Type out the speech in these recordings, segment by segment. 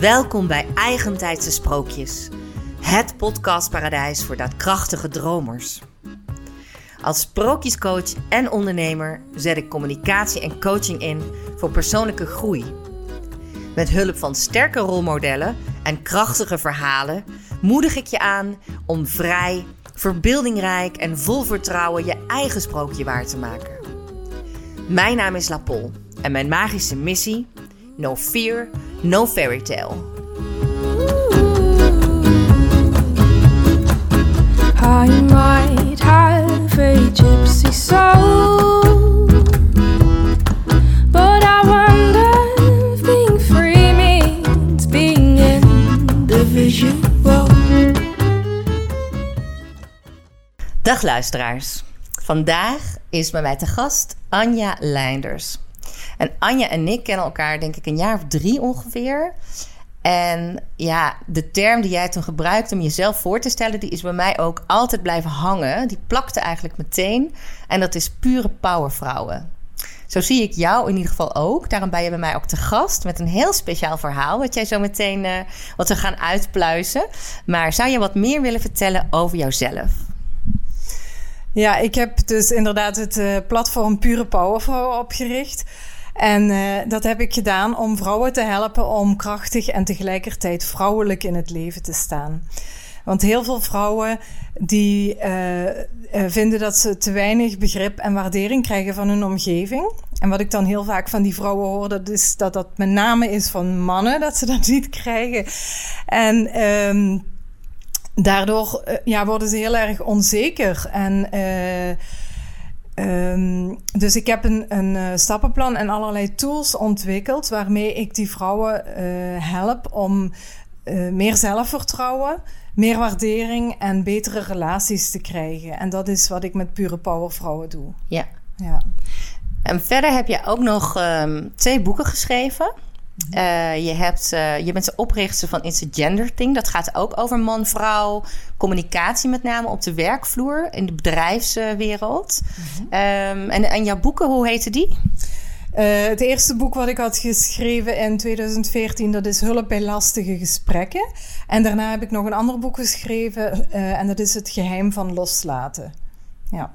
Welkom bij Eigentijdse Sprookjes, het podcastparadijs voor daadkrachtige dromers. Als sprookjescoach en ondernemer zet ik communicatie en coaching in voor persoonlijke groei. Met hulp van sterke rolmodellen en krachtige verhalen moedig ik je aan om vrij, verbeeldingrijk en vol vertrouwen je eigen sprookje waar te maken. Mijn naam is Lapol en mijn magische missie: No fear, no fairy tale. I might have a gypsy soul, but I wonder if being free means being individual. Dag luisteraars. Vandaag is bij mij te gast Anja Leinders. En Anja en ik kennen elkaar denk ik een jaar of drie ongeveer. En ja, de term die jij toen gebruikte om jezelf voor te stellen, die is bij mij ook altijd blijven hangen. Die plakte eigenlijk meteen. En dat is pure powervrouwen. Zo zie ik jou in ieder geval ook. Daarom ben je bij mij ook te gast met een heel speciaal verhaal. Wat jij zo meteen uh, wat we gaan uitpluizen. Maar zou je wat meer willen vertellen over jouzelf? Ja, ik heb dus inderdaad het uh, platform Pure Powervrouwen opgericht. En uh, dat heb ik gedaan om vrouwen te helpen om krachtig en tegelijkertijd vrouwelijk in het leven te staan. Want heel veel vrouwen die uh, uh, vinden dat ze te weinig begrip en waardering krijgen van hun omgeving. En wat ik dan heel vaak van die vrouwen hoor, dat is dat dat met name is van mannen, dat ze dat niet krijgen. En um, daardoor uh, ja, worden ze heel erg onzeker. En Um, dus ik heb een, een uh, stappenplan en allerlei tools ontwikkeld waarmee ik die vrouwen uh, help om uh, meer zelfvertrouwen, meer waardering en betere relaties te krijgen. En dat is wat ik met Pure Power Vrouwen doe. Ja. ja. En verder heb je ook nog um, twee boeken geschreven. Uh, je, hebt, uh, je bent de oprichter van It's a Gender Thing. Dat gaat ook over man-vrouw, communicatie met name op de werkvloer in de bedrijfswereld. Mm-hmm. Um, en, en jouw boeken, hoe heten die? Uh, het eerste boek wat ik had geschreven in 2014, dat is Hulp bij lastige gesprekken. En daarna heb ik nog een ander boek geschreven en dat is Het geheim van loslaten. Ja.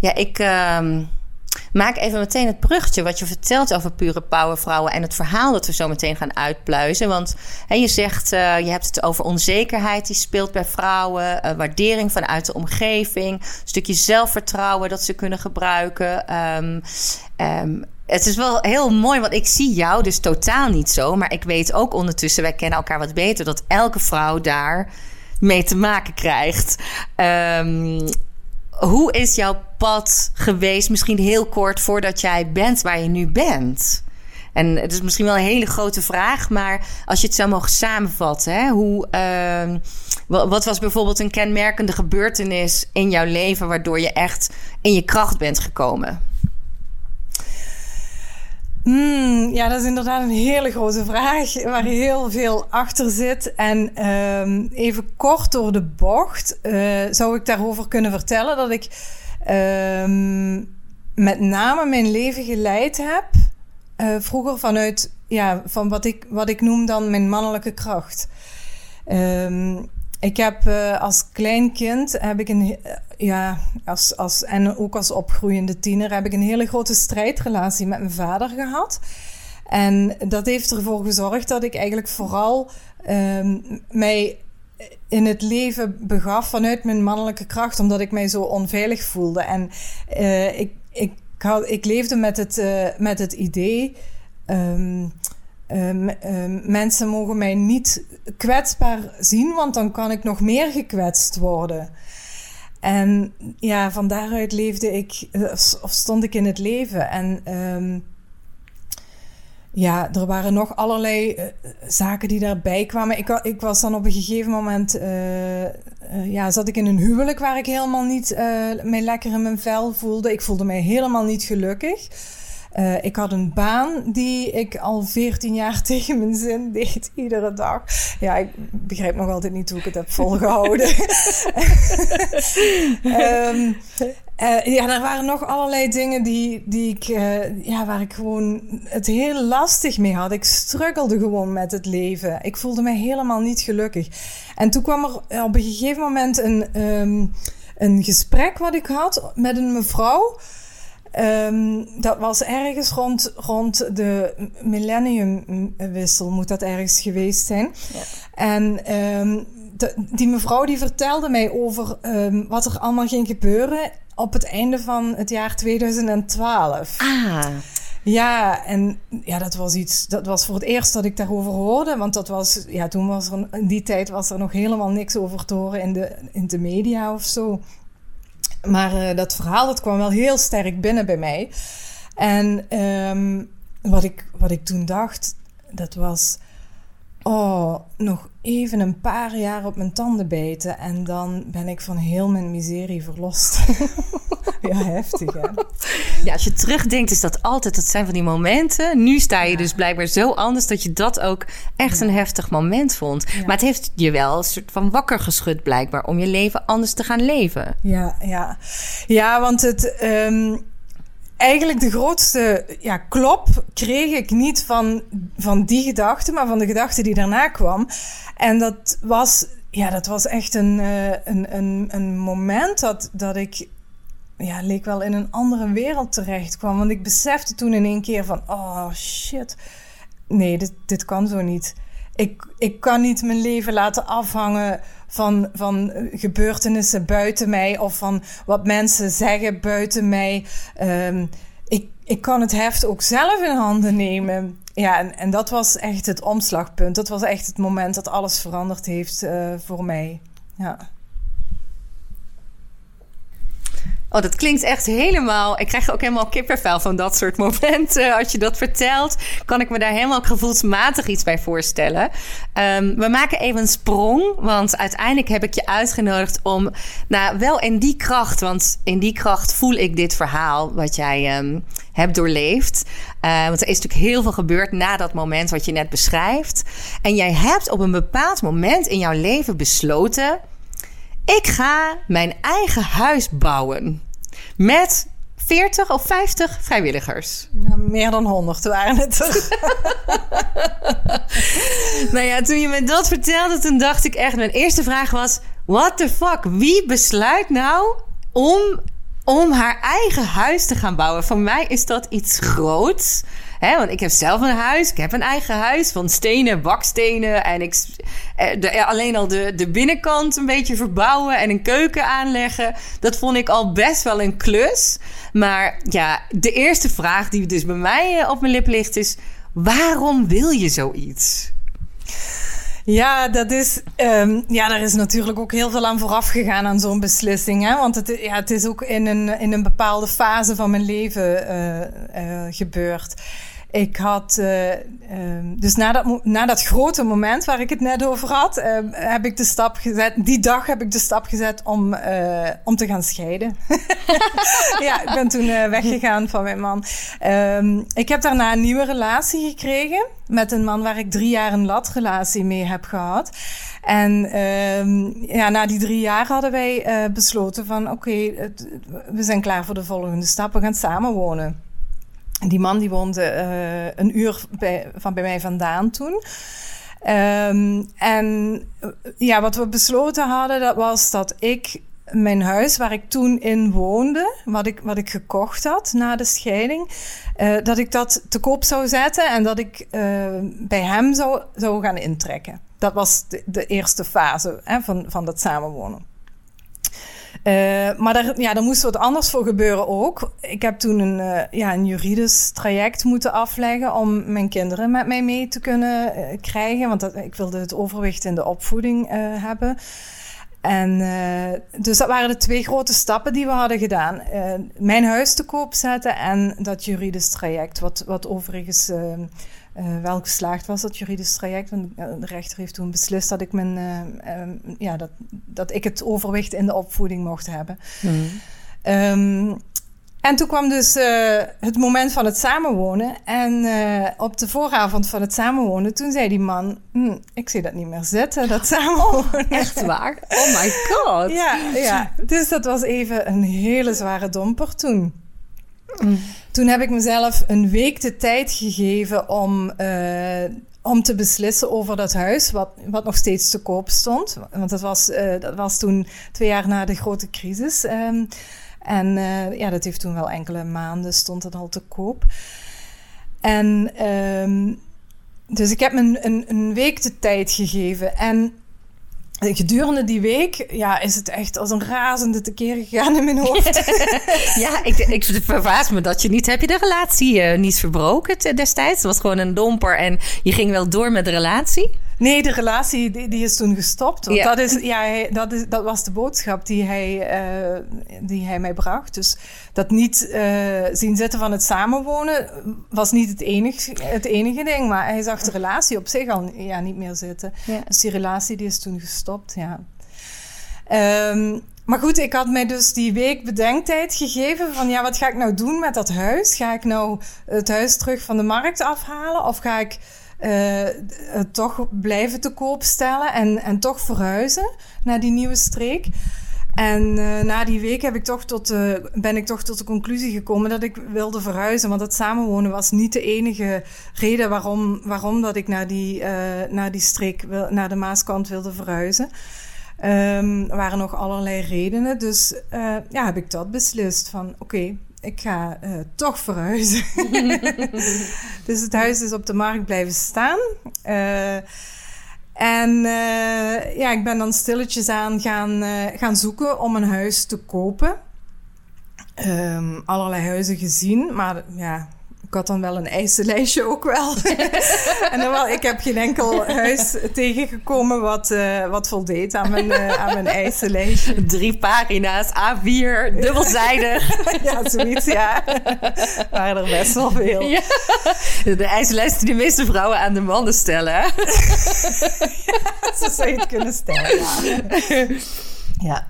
Ja, ik... Um maak even meteen het bruggetje wat je vertelt over pure powervrouwen en het verhaal dat we zo meteen gaan uitpluizen. Want hè, je zegt, uh, je hebt het over onzekerheid die speelt bij vrouwen, uh, waardering vanuit de omgeving, een stukje zelfvertrouwen dat ze kunnen gebruiken. Um, um, het is wel heel mooi, want ik zie jou dus totaal niet zo. Maar ik weet ook ondertussen, wij kennen elkaar wat beter, dat elke vrouw daar mee te maken krijgt. Um, hoe is jouw pad geweest, misschien heel kort voordat jij bent waar je nu bent? En het is misschien wel een hele grote vraag, maar als je het zou mogen samenvatten, hè, hoe, uh, wat was bijvoorbeeld een kenmerkende gebeurtenis in jouw leven waardoor je echt in je kracht bent gekomen? Hmm, ja, dat is inderdaad een hele grote vraag waar heel veel achter zit. En um, even kort door de bocht uh, zou ik daarover kunnen vertellen dat ik um, met name mijn leven geleid heb. Uh, vroeger vanuit ja, van wat ik, wat ik noem dan mijn mannelijke kracht. Um, ik heb uh, als klein kind heb ik een uh, ja als, als en ook als opgroeiende tiener heb ik een hele grote strijdrelatie met mijn vader gehad. En dat heeft ervoor gezorgd dat ik eigenlijk vooral um, mij in het leven begaf vanuit mijn mannelijke kracht, omdat ik mij zo onveilig voelde. En uh, ik, ik, had, ik leefde met het, met het idee. Um, uh, uh, mensen mogen mij niet kwetsbaar zien, want dan kan ik nog meer gekwetst worden. En ja, van daaruit leefde ik, of stond ik in het leven. En um, ja, er waren nog allerlei zaken die daarbij kwamen. Ik, ik, was dan op een gegeven moment, ja, zat ik in een huwelijk waar ik helemaal niet mij lekker in mijn vel voelde. Ik voelde mij helemaal niet gelukkig. Eh, ik had een baan die ik al 14 jaar tegen mijn zin deed, iedere dag. Ja, ik begrijp nog altijd niet hoe ik het heb volgehouden. Ehm, eh, ja, er waren nog allerlei dingen die, die ik, eh, ja, waar ik gewoon het heel lastig mee had. Ik struggelde gewoon met het leven. Ik voelde me helemaal niet gelukkig. En toen kwam er op een gegeven moment een, ehm, een gesprek wat ik had met een mevrouw. Ehm, dat was ergens rond, rond de millenniumwissel, moet dat ergens geweest zijn. Ja. En ehm, de- die mevrouw die vertelde mij over ehm, wat er allemaal ging gebeuren op het einde van het jaar 2012. Ah, Ja, en ja, dat was iets. Dat was voor het eerst dat ik daarover hoorde. Want dat was. Ja, toen was er. In die tijd was er nog helemaal niks over te horen in de, in de media of zo. Maar eh, dat verhaal dat kwam wel heel sterk binnen bij mij. En ehm, wat, ik, wat ik toen dacht, dat was. Oh, nog even een paar jaar op mijn tanden bijten. En dan ben ik van heel mijn miserie verlost. ja, heftig hè. ja, als je terugdenkt is dat altijd, dat zijn van die momenten. Nu sta je dus blijkbaar zo anders dat je dat ook echt een heftig moment vond. Maar het heeft je wel een soort van wakker geschud blijkbaar om je leven anders te gaan leven. Ja, ja. ja want het, ehm, eigenlijk de grootste ja, klop kreeg ik niet van, van die gedachte, maar van de gedachte die daarna kwam. En dat was, ja, dat was echt een, eh, een, een, een moment dat, dat ik ja, leek wel in een andere wereld terecht kwam. Want ik besefte toen in één keer van, oh shit, nee, dit, dit kan zo niet. Ik, ik kan niet mijn leven laten afhangen van, van gebeurtenissen buiten mij of van wat mensen zeggen buiten mij. Ehm, ik, ik kan het heft ook zelf in handen nemen. Ja, en, en dat was echt het omslagpunt. Dat was echt het moment dat alles veranderd heeft eh, voor mij. Ja. Dat klinkt echt helemaal. Ik krijg ook helemaal kippenvel van dat soort momenten. Als je dat vertelt, kan ik me daar helemaal gevoelsmatig iets bij voorstellen. Ehm, we maken even een sprong, want uiteindelijk heb ik je uitgenodigd om, nou, wel in die kracht, want in die kracht voel ik dit verhaal wat jij ehm, hebt doorleefd. Eh, want er is natuurlijk heel veel gebeurd na dat moment wat je net beschrijft. En jij hebt op een bepaald moment in jouw leven besloten. Ik ga mijn eigen huis bouwen. Met 40 of 50 vrijwilligers. Nou, meer dan honderd waren het er. Nou ja, toen je me dat vertelde, toen dacht ik echt... Mijn eerste vraag was... What the fuck? Wie besluit nou om, om haar eigen huis te gaan bouwen? Voor mij is dat iets groots. Hè, want ik heb zelf een huis. Ik heb een eigen huis van stenen, bakstenen. En ik, eh, de, alleen al de, de binnenkant een beetje verbouwen en een keuken aanleggen. Dat vond ik al best wel een klus. Maar ja, de eerste vraag die dus bij mij eh, op mijn lip ligt is... Waarom wil je zoiets? Ja, dat is, ehm, ja, daar is natuurlijk ook heel veel aan vooraf gegaan aan zo'n beslissing. Hè? Want het, ja, het is ook in een, in een bepaalde fase van mijn leven eh, eh, gebeurd. Ik had, eh, ehm, dus na dat, na dat grote moment waar ik het net over had, ehm, heb ik de stap gezet. Die dag heb ik de stap gezet om, eh, om te gaan scheiden. ja, ik ben toen eh, weggegaan van mijn man. Ehm, ik heb daarna een nieuwe relatie gekregen met een man waar ik drie jaar een latrelatie mee heb gehad. En ja, na die drie jaar hadden wij besloten van oké, we zijn klaar voor de volgende stap. We gaan samenwonen. En die man die woonde eh, een uur bij, van bij mij vandaan toen. Ehm, en eh, ja, wat we besloten hadden, dat was dat ik mijn huis waar ik toen in woonde, wat ik, wat ik gekocht had na de scheiding, eh, dat ik dat te koop zou zetten en dat ik bij hem zou, zou gaan intrekken. Dat was de, de eerste fase hè, van, van dat samenwonen. Eh, maar daar, ja, daar moest wat anders voor gebeuren ook. Ik heb toen een, eh, ja, een juridisch traject moeten afleggen om mijn kinderen met mij mee te kunnen eh, krijgen. Want dat, ik wilde het overwicht in de opvoeding hebben. En dus dat waren de twee grote stappen die we hadden gedaan. Mijn huis te koop zetten en dat juridisch traject. Wat, wat overigens eh, wel geslaagd was, dat juridisch traject. Want de rechter heeft toen beslist dat ik, mijn, eh, eh, ja, dat, dat ik het overwicht in de opvoeding mocht hebben. Ehm, En toen kwam dus eh, het moment van het samenwonen. En op de vooravond van het samenwonen, toen zei die man... "Hm, ik zie dat niet meer zitten, dat samenwonen. Echt waar? Oh my god. Ja, ja, dus dat was even een hele zware domper toen. Toen heb ik mezelf een week de tijd gegeven om, eh, om te beslissen over dat huis, wat, wat nog steeds te koop stond. Want dat was, eh, dat was toen twee jaar na de grote crisis. ehm, en eh, ja, dat heeft toen wel enkele maanden stond het al te koop. En ehm, dus ik heb me een, een, een week de tijd gegeven. En gedurende die week ja, is het echt als een razende tekeer gegaan in mijn hoofd. Ja, ik, ik verbaas me dat je niet... Heb je de relatie eh, niet verbroken te- destijds? Het was gewoon een domper en je ging wel door met de relatie? Nee, de relatie die, die is toen gestopt. Want Ja. dat, is, ja, hij- dat, is, dat was de boodschap die hij, eh, die hij mij bracht. Dus dat niet eh, zien zitten van het samenwonen was niet het enige, het enige ding. Maar hij zag de relatie op zich al ja, niet meer zitten. Ja. Dus die relatie die is toen gestopt, ja. Ehm, maar goed, ik had mij dus die week bedenktijd gegeven van ja, wat ga ik nou doen met dat huis? Ga ik nou het huis terug van de markt afhalen of ga ik het toch blijven te koop stellen en, en toch verhuizen naar die nieuwe streek? En eh, na die week heb ik toch tot ben ik toch tot de conclusie gekomen dat ik wilde verhuizen. Want het samenwonen was niet de enige reden waarom, waarom dat ik naar die, eh, naar die streek, wil, naar de Maaskant wilde verhuizen. Ehm, er waren nog allerlei redenen. Dus ja, heb ik dat beslist van oké, ik ga eh, toch verhuizen. dus het huis is op de markt blijven staan. Eh, en eh, ja, ik ben dan stilletjes aan gaan, gaan zoeken om een huis te kopen. Ehm, allerlei huizen gezien, maar ja, ik had dan wel een eisenlijstje ook wel. en dan wel, ik heb geen enkel huis tegengekomen wat, eh, wat voldeed aan mijn, eh, aan mijn eisenlijstje. Drie pagina's, A4, dubbelzijdig. ja, zoiets, ja. waren er best wel veel. Ja. De eisenlijst die de meeste vrouwen aan de mannen stellen. hè? Zo zou je het kunnen stellen, ja. ja.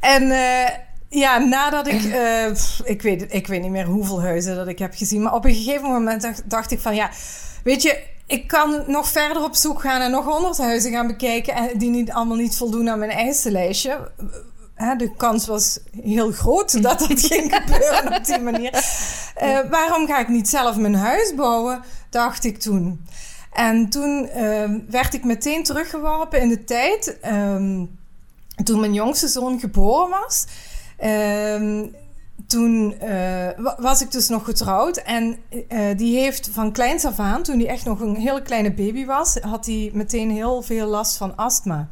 En eh, ja, nadat ik... eh, ik, weet, ik weet niet meer hoeveel huizen dat ik heb gezien. Maar op een gegeven moment dacht, dacht ik van... Ja, weet je, ik kan nog verder op zoek gaan... en nog honderd huizen gaan bekijken... En die niet, allemaal niet voldoen aan mijn eisenlijstje. Hè, de kans was heel groot dat dat ging gebeuren op die manier. Eh, waarom ga ik niet zelf mijn huis bouwen? Dacht ik toen. En toen ehm, werd ik meteen teruggeworpen in de tijd. ehm, toen mijn jongste zoon geboren was. Ehm, toen eh, wa- was ik dus nog getrouwd. En eh, die heeft van kleins af aan, toen hij echt nog een hele kleine baby was, had hij meteen heel veel last van astma.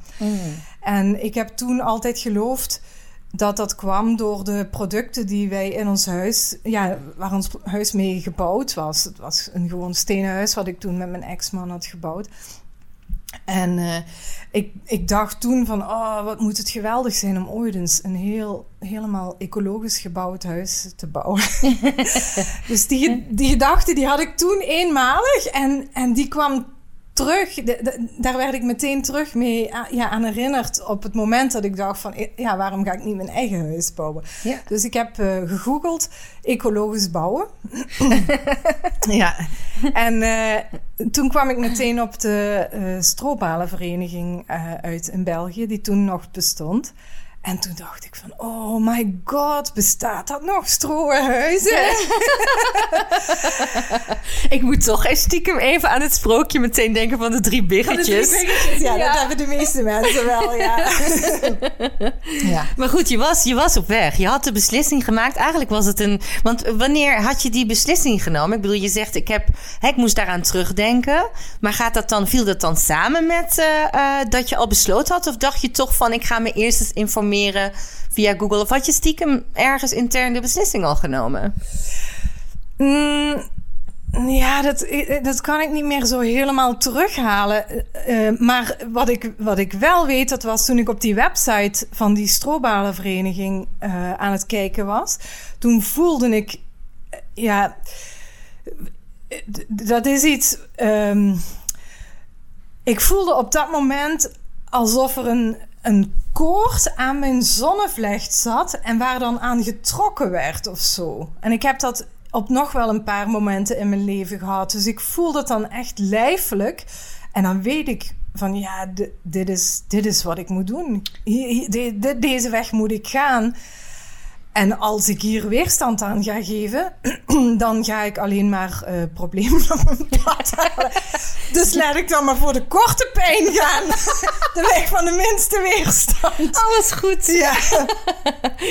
En ik heb toen altijd geloofd dat dat kwam door de producten die wij in ons huis, ja, waar ons huis mee gebouwd was. Het was een gewoon stenen huis wat ik toen met mijn ex-man had gebouwd. En eh, ik, ik dacht toen van, oh, wat moet het geweldig zijn om ooit eens een heel, helemaal ecologisch gebouwd huis te bouwen. dus die, die gedachte die had ik toen eenmalig en, en die kwam terug. De- de- daar werd ik meteen terug mee a- ja, aan herinnerd op het moment dat ik dacht van, ja, waarom ga ik niet mijn eigen huis bouwen? Ja. Dus ik heb eh, gegoogeld ecologisch bouwen. ja. En eh, toen kwam ik meteen op de stroopbalenvereniging eh, uit in België, die toen nog bestond. En toen dacht ik van, oh my god, bestaat dat nog, stroehuizen? Ik moet toch eens stiekem even aan het sprookje meteen denken van de drie biggetjes. Ja, Ja. dat hebben de meeste mensen wel, ja. ja. Maar goed, je was, je was op weg. Je had de beslissing gemaakt. Eigenlijk was het een. Want wanneer had je die beslissing genomen? Ik bedoel, je zegt, ik, heb, hè, ik moest daaraan terugdenken. Maar gaat dat dan, viel dat dan samen met eh, eh, dat je al besloten had? Of dacht je toch van, ik ga me eerst eens informeren via Google? Of had je stiekem ergens intern de beslissing al genomen? Mm, ja, dat, dat kan ik niet meer zo helemaal terughalen. Eh, eh, maar wat ik, wat ik wel weet, dat was toen ik op die website van die strobalenvereniging eh aan het kijken was. Toen voelde ik, eh, ja, eh, dat is iets. ehm, ik voelde op dat moment alsof er een, een koord aan mijn zonnevlecht zat en waar dan aan getrokken werd of zo. En ik heb dat op nog wel een paar momenten in mijn leven gehad. Dus ik voel dat dan echt lijfelijk. En dan weet ik van ja, dit is, dit is wat ik moet doen. Hier- hier- de- de- deze weg moet ik gaan. En als ik hier weerstand aan ga geven, dan ga ik alleen maar eh, problemen op mijn pad halen. Dus laat ik dan maar voor de korte pijn gaan. De weg van de minste weerstand. Alles goed. Ja.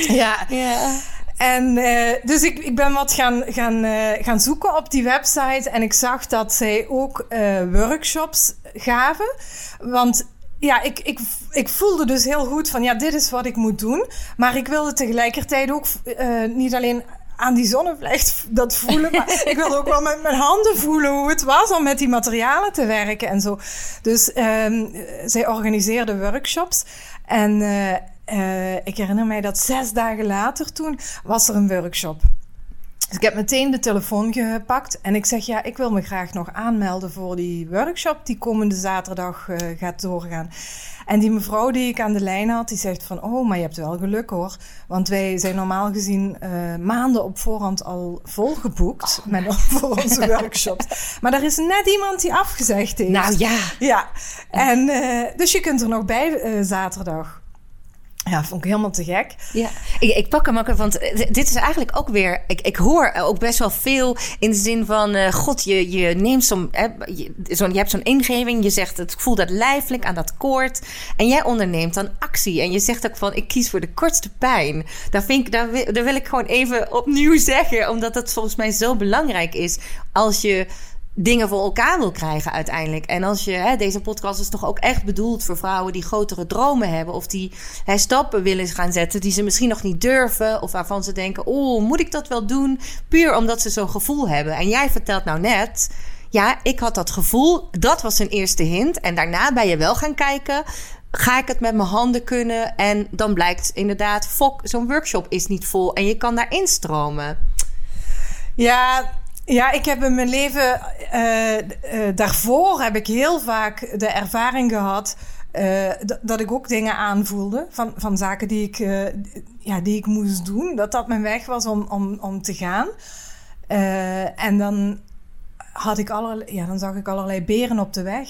ja. Ja. En eh, dus ik, ik ben wat gaan, gaan, eh, gaan zoeken op die website. En ik zag dat zij ook eh, workshops gaven. Want ja, ik, ik, ik voelde dus heel goed van ja, dit is wat ik moet doen. Maar ik wilde tegelijkertijd ook niet alleen aan die zonnevlecht dat voelen. Maar ik wilde ook wel met mijn handen voelen hoe het was om met die materialen te werken en zo. Dus ehm, zij organiseerde workshops. En eh, ik herinner mij dat zes dagen later toen was er een workshop. Dus ik heb meteen de telefoon gepakt en ik zeg ja, ik wil me graag nog aanmelden voor die workshop die komende zaterdag eh, gaat doorgaan. En die mevrouw die ik aan de lijn had, die zegt van oh, maar je hebt wel geluk hoor. Want wij zijn normaal gezien eh, maanden op voorhand al volgeboekt met, voor onze workshops. Maar er is net iemand die afgezegd heeft. Nou ja. Ja, en dus je kunt er nog bij eh, zaterdag. Ja, vond ik helemaal te gek. Ja, ik, ik pak hem ook, want eh, dit is eigenlijk ook weer. Ik, ik hoor ook best wel veel in de zin van: eh, God, je, je neemt zo'n. Je, zo'n- je hebt zo'n ingeving, je zegt het, ik voel dat lijfelijk aan dat koord. En jij onderneemt dan actie. En je zegt ook van: ik kies voor de kortste pijn. Daar, vind ik, daar, wil, daar wil ik gewoon even opnieuw zeggen, omdat het volgens mij zo belangrijk is als je dingen voor elkaar wil krijgen uiteindelijk. En als je, hè, deze podcast is toch ook echt bedoeld voor vrouwen die grotere dromen hebben. Of die hè, stappen willen gaan zetten die ze misschien nog niet durven. Of waarvan ze denken, oh, moet ik dat wel doen? Puur omdat ze zo'n gevoel hebben. En jij vertelt nou net, ja, ik had dat gevoel. Dat was een eerste hint. En daarna ben je wel gaan kijken... Ga ik het met mijn handen kunnen? En dan blijkt inderdaad, fok, zo'n workshop is niet vol. En je kan daar instromen. Ja, ja, ik heb in mijn leven eh, eh, daarvoor heb ik heel vaak de ervaring gehad eh, dat ik ook dingen aanvoelde van, van zaken die ik, ja, die ik moest doen. Dat dat mijn weg was om, om, om te gaan. En dan had ik allerlei, ja, dan zag ik allerlei beren op de weg.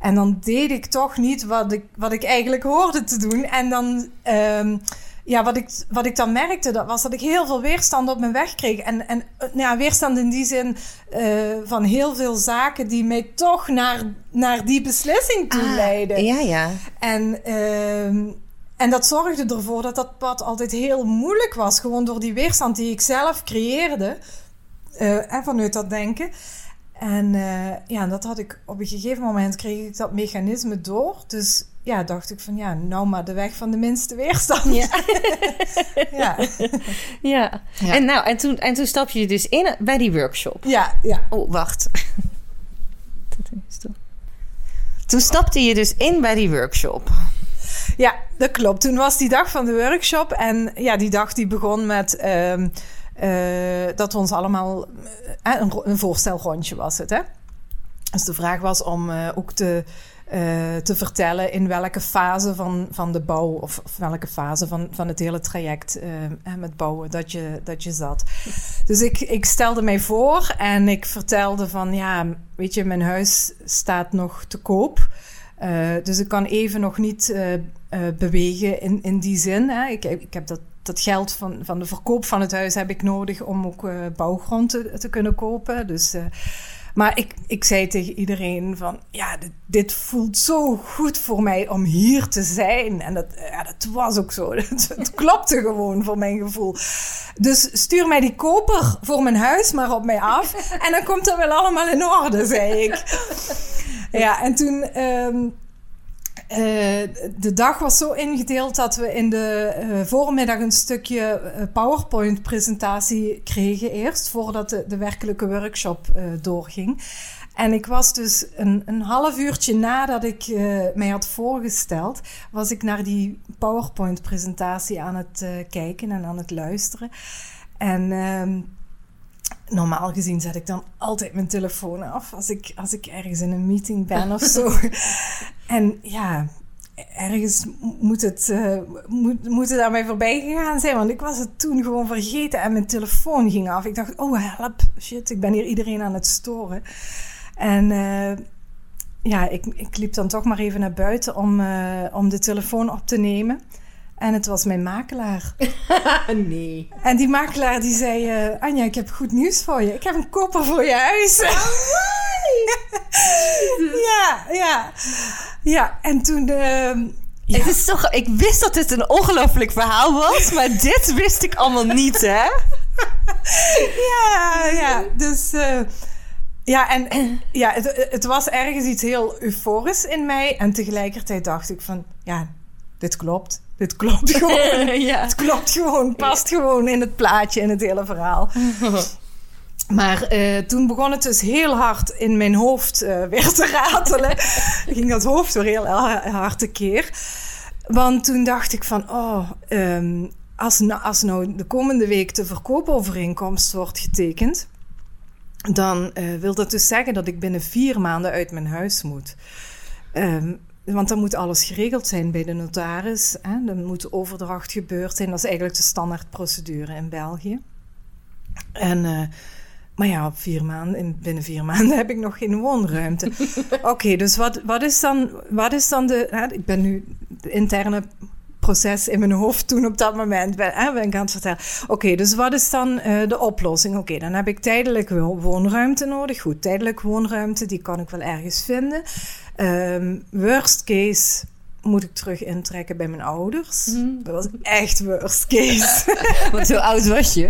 En dan deed ik toch niet wat ik, wat ik eigenlijk hoorde te doen. En dan, ehm, ja, wat ik, wat ik dan merkte, dat was dat ik heel veel weerstand op mijn weg kreeg. En, en eh, nou ja, weerstand in die zin eh, van heel veel zaken die mij toch naar, naar die beslissing toe leidden. Ah, Ja, ja. En, ehm, en dat zorgde ervoor dat dat pad altijd heel moeilijk was. Gewoon door die weerstand die ik zelf creëerde. eh, en vanuit dat denken. En ja, dat had ik op een gegeven moment kreeg ik dat mechanisme door. Dus ja, dacht ik van ja, nou maar de weg van de minste weerstand. Ja. ja. Ja. Ja. En, nou, en, toen, en toen stap je dus in bij die workshop. ja, ja. Oh, wacht. Toen stapte je dus in bij die workshop. Ja, dat klopt. Toen was die dag van de workshop. En ja, die dag die begon met ehm, eh, dat we ons allemaal... eh, een, een voorstelrondje was het, hè? Dus de vraag was om eh, ook te, eh, te vertellen in welke fase van, van de bouw... of, of welke fase van, van het hele traject eh, met bouwen dat je, dat je zat. Dus ik, ik stelde mij voor en ik vertelde van... ja, weet je, mijn huis staat nog te koop... Eh, dus ik kan even nog niet bewegen in, in die zin. Hè. Ik, ik heb dat, dat geld van, van de verkoop van het huis heb ik nodig om ook bouwgrond te, te kunnen kopen. Dus, maar ik, ik zei tegen iedereen van, ja, dit, dit voelt zo goed voor mij om hier te zijn. En dat, ja, dat was ook zo. Het, het klopte gewoon voor mijn gevoel. Dus stuur mij die koper voor mijn huis maar op mij af. En dan komt dat wel allemaal in orde, zei ik. Ja, en toen. ehm, eh, de dag was zo ingedeeld dat we in de eh, voormiddag een stukje eh, PowerPoint-presentatie kregen eerst, voordat de, de werkelijke workshop doorging. En ik was dus een, een half uurtje nadat ik mij had voorgesteld, was ik naar die PowerPoint-presentatie aan het kijken en aan het luisteren. En ehm, normaal gezien zet ik dan altijd mijn telefoon af als ik, als ik ergens in een meeting ben of zo. en ja, ergens moet het, eh, moet, moet het aan mij voorbij gegaan zijn. Want ik was het toen gewoon vergeten en mijn telefoon ging af. Ik dacht, oh help, shit, ik ben hier iedereen aan het storen. En eh, ja, ik, ik liep dan toch maar even naar buiten om, eh, om de telefoon op te nemen. En het was mijn makelaar. nee. En die makelaar die zei... eh, Anja, ik heb goed nieuws voor je. Ik heb een koper voor je huis. ja, ja. Ja, en toen... ehm, ja. Het is toch, ik wist dat dit een ongelooflijk verhaal was, maar dit wist ik allemaal niet, hè? ja, ja. Dus... eh, ja, en ja, het, het was ergens iets heel euforisch in mij. En tegelijkertijd dacht ik van... Ja, dit klopt. Dit klopt gewoon. ja. Het klopt gewoon, past gewoon in het plaatje, in het hele verhaal. Maar eh, toen begon het dus heel hard in mijn hoofd eh, weer te ratelen. ging dat hoofd weer heel ha- hard tekeer. Want toen dacht ik van, oh, ehm, als, nou, als nou de komende week de verkoopovereenkomst wordt getekend... dan eh, wil dat dus zeggen dat ik binnen vier maanden uit mijn huis moet. Ehm, want dan moet alles geregeld zijn bij de notaris. Hè? Dan moet de overdracht gebeurd zijn. Dat is eigenlijk de standaardprocedure in België. En, eh, maar ja, op vier maanden, in, binnen vier maanden heb ik nog geen woonruimte. Oké, dus wat, wat, is dan, wat is dan de... Hè? Ik ben nu de interne proces in mijn hoofd toen op dat moment ben, hè, ben ik aan het vertellen. Oké, dus wat is dan eh, de oplossing? Oké, dan heb ik tijdelijk wo- woonruimte nodig. Goed, tijdelijk woonruimte, die kan ik wel ergens vinden. Ehm, worst case moet ik terug intrekken bij mijn ouders. Dat was echt worst case. Want hoe oud was je?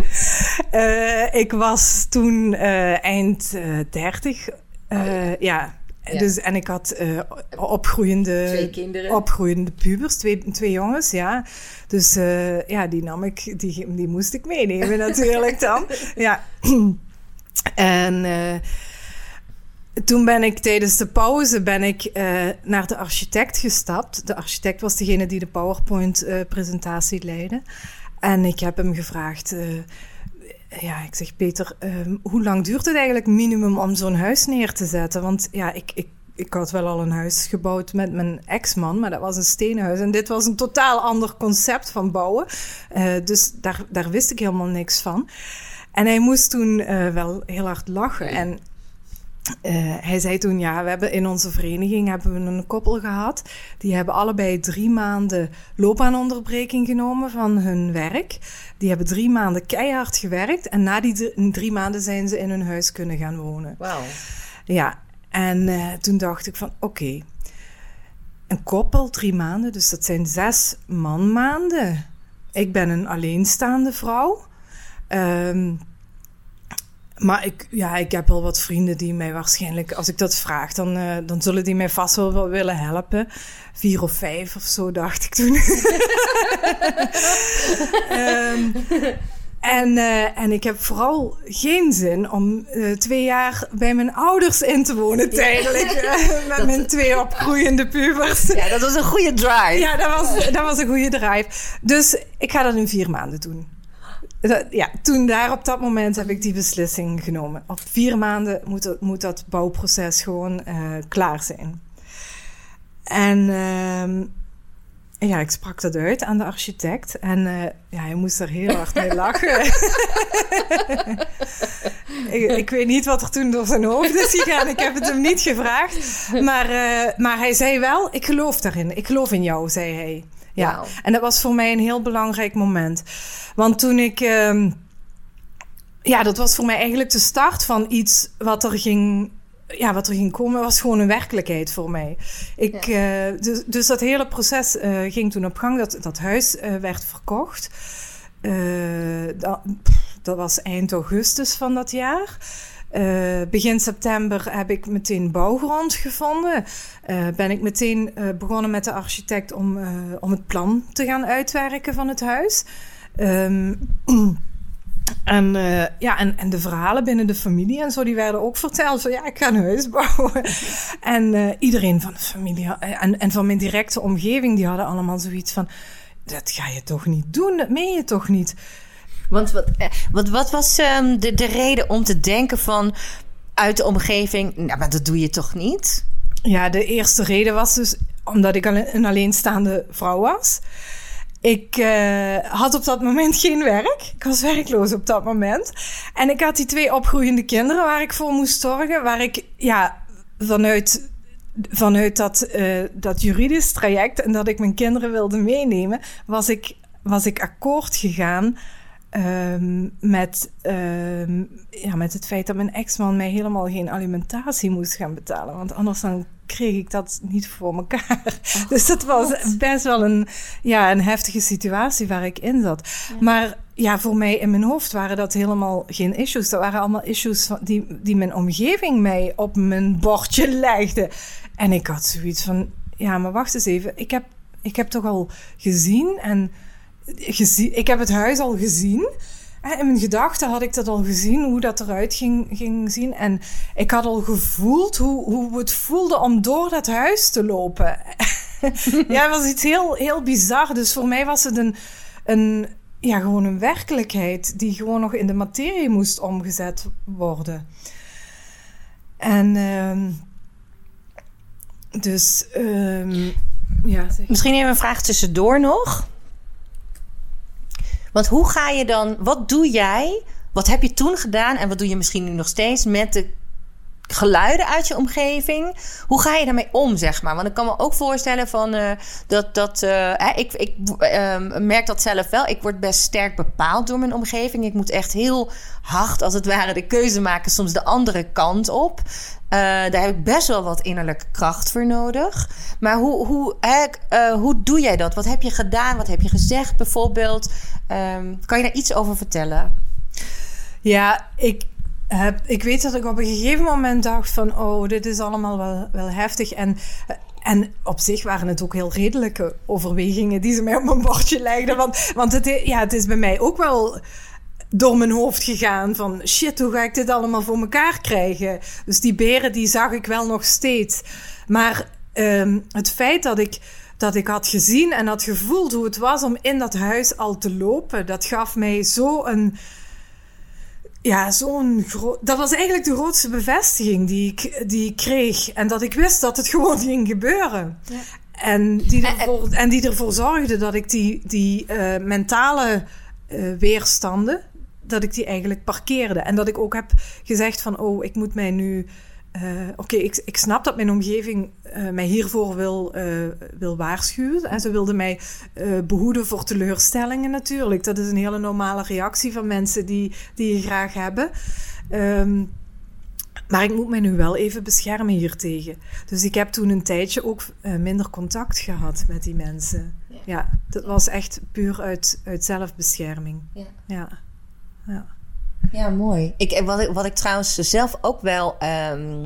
Eh, ik was toen eh, eind eh 30. Eh, ja. Ja. Dus, en ik had eh, opgroeiende, Twee kinderen. opgroeiende pubers, twee, twee jongens, ja. Dus eh, ja, die nam ik, die, die moest ik meenemen natuurlijk dan. Ja. En eh, toen ben ik tijdens de pauze ben ik, eh, naar de architect gestapt. De architect was degene die de PowerPoint-presentatie leidde. En ik heb hem gevraagd... eh, ja, ik zeg Peter, ehm, hoe lang duurt het eigenlijk minimum om zo'n huis neer te zetten? Want ja, ik, ik, ik had wel al een huis gebouwd met mijn ex-man, maar dat was een stenen huis. En dit was een totaal ander concept van bouwen. Eh, dus daar, daar wist ik helemaal niks van. En hij moest toen eh, wel heel hard lachen. En eh, hij zei toen, ja, we hebben in onze vereniging hebben we een koppel gehad. Die hebben allebei drie maanden loopbaanonderbreking genomen van hun werk. Die hebben drie maanden keihard gewerkt. En na die drie, maanden zijn ze in hun huis kunnen gaan wonen. Wauw. Ja, en eh, toen dacht ik van, oké. een koppel, drie maanden, dus dat zijn zes manmaanden. Ik ben een alleenstaande vrouw. Ehm, maar ik, ja, ik heb wel wat vrienden die mij waarschijnlijk, als ik dat vraag, dan, eh, dan zullen die mij vast wel wel willen helpen. Vier of vijf of zo, dacht ik toen. Ehm, en, eh, en ik heb vooral geen zin om eh, twee jaar bij mijn ouders in te wonen tijdelijk. met mijn twee opgroeiende pubers. Ja, dat was een goede drive. Ja, dat was, dat was een goede drive. Dus ik ga dat in vier maanden doen. Ja, toen daar op dat moment heb ik die beslissing genomen. Op vier maanden moet dat, moet dat bouwproces gewoon eh, klaar zijn. En ehm, ja, ik sprak dat uit aan de architect. En eh, ja, hij moest er heel hard mee lachen. ik, ik weet niet wat er toen door zijn hoofd is gegaan. Ik heb het hem niet gevraagd. Maar, eh, maar hij zei wel, ik geloof daarin. Ik geloof in jou, zei hij. Ja, en dat was voor mij een heel belangrijk moment. Want toen ik... ehm, ja, dat was voor mij eigenlijk de start van iets wat er ging... Ja, wat er ging komen, was gewoon een werkelijkheid voor mij. Ik, eh, dus, dus dat hele proces eh, ging toen op gang. Dat, dat huis eh, werd verkocht. Dat, dat was eind augustus van dat jaar. Eh, begin september heb ik meteen bouwgrond gevonden. Eh, ben ik meteen eh, begonnen met de architect om, om het plan te gaan uitwerken van het huis. Ehm, en, ja, en, en de verhalen binnen de familie en zo, die werden ook verteld. Van ja, ik ga een huis bouwen. en iedereen van de familie en, en van mijn directe omgeving, die hadden allemaal zoiets van... Dat ga je toch niet doen? Dat meen je toch niet? Want wat, eh, wat, wat was ehm, de, de reden om te denken van uit de omgeving, nou, maar dat doe je toch niet? Ja, de eerste reden was dus omdat ik een alleenstaande vrouw was. Ik eh, had op dat moment geen werk. Ik was werkloos op dat moment. En ik had die twee opgroeiende kinderen waar ik voor moest zorgen. Waar ik ja, vanuit, vanuit dat, eh, dat juridisch traject en dat ik mijn kinderen wilde meenemen, was ik, was ik akkoord gegaan ehm, met, ehm, ja, met het feit dat mijn ex-man mij helemaal geen alimentatie moest gaan betalen. Want anders dan kreeg ik dat niet voor elkaar. dus dat was best wel een, ja, een heftige situatie waar ik in zat. Maar ja, voor mij in mijn hoofd waren dat helemaal geen issues. Dat waren allemaal issues die, die mijn omgeving mij op mijn bordje legde. En ik had zoiets van, ja, maar wacht eens even. Ik heb, ik heb toch al gezien en ik heb het huis al gezien. In mijn gedachten had ik dat al gezien, hoe dat eruit ging, ging zien. En ik had al gevoeld hoe, hoe het voelde om door dat huis te lopen. ja, was iets heel, heel bizar. Dus voor mij was het een, een, ja, gewoon een werkelijkheid die gewoon nog in de materie moest omgezet worden. En ehm, dus, ehm, ja. Misschien even een vraag tussendoor nog. Want hoe ga je dan, wat doe jij, wat heb je toen gedaan en wat doe je misschien nu nog steeds met de geluiden uit je omgeving? Hoe ga je daarmee om, zeg maar? Want ik kan me ook voorstellen van eh, dat, dat eh, ik, ik eh, merk dat zelf wel. Ik word best sterk bepaald door mijn omgeving. Ik moet echt heel hard, als het ware, de keuze maken, soms de andere kant op. Eh, daar heb ik best wel wat innerlijke kracht voor nodig. Maar hoe, hoe, hoe doe jij dat? Wat heb je gedaan? Wat heb je gezegd bijvoorbeeld? Ehm, kan je daar iets over vertellen? Ja, ik, heb, ik weet dat ik op een gegeven moment dacht van... oh, dit is allemaal wel, wel heftig. En, en op zich waren het ook heel redelijke overwegingen... die ze mij op mijn bordje legden. Want, want het, ja, het is bij mij ook wel door mijn hoofd gegaan van... shit, hoe ga ik dit allemaal voor elkaar krijgen? Dus die beren, die zag ik wel nog steeds. Maar ehm, het feit dat ik, dat ik had gezien en had gevoeld... hoe het was om in dat huis al te lopen... dat gaf mij zo een ja, zo'n groot. Dat was eigenlijk de grootste bevestiging die ik, die ik kreeg. En dat ik wist dat het gewoon ging gebeuren. En, die ervoor, en die ervoor zorgde dat ik die, die eh, mentale eh, weerstanden. dat ik die eigenlijk parkeerde. En dat ik ook heb gezegd: van, oh, ik moet mij nu. Eh, Oké, ik, ik snap dat mijn omgeving eh, mij hiervoor wil, eh, wil waarschuwen. En ze wilde mij eh, behoeden voor teleurstellingen natuurlijk. Dat is een hele normale reactie van mensen die, die je graag hebben. Ehm, maar ik moet mij nu wel even beschermen hiertegen. Dus ik heb toen een tijdje ook minder contact gehad met die mensen. Ja, dat was echt puur uit, uit zelfbescherming. Ja. Ja. ja. Ja, mooi. Ik, wat, ik, wat ik trouwens zelf ook wel ehm,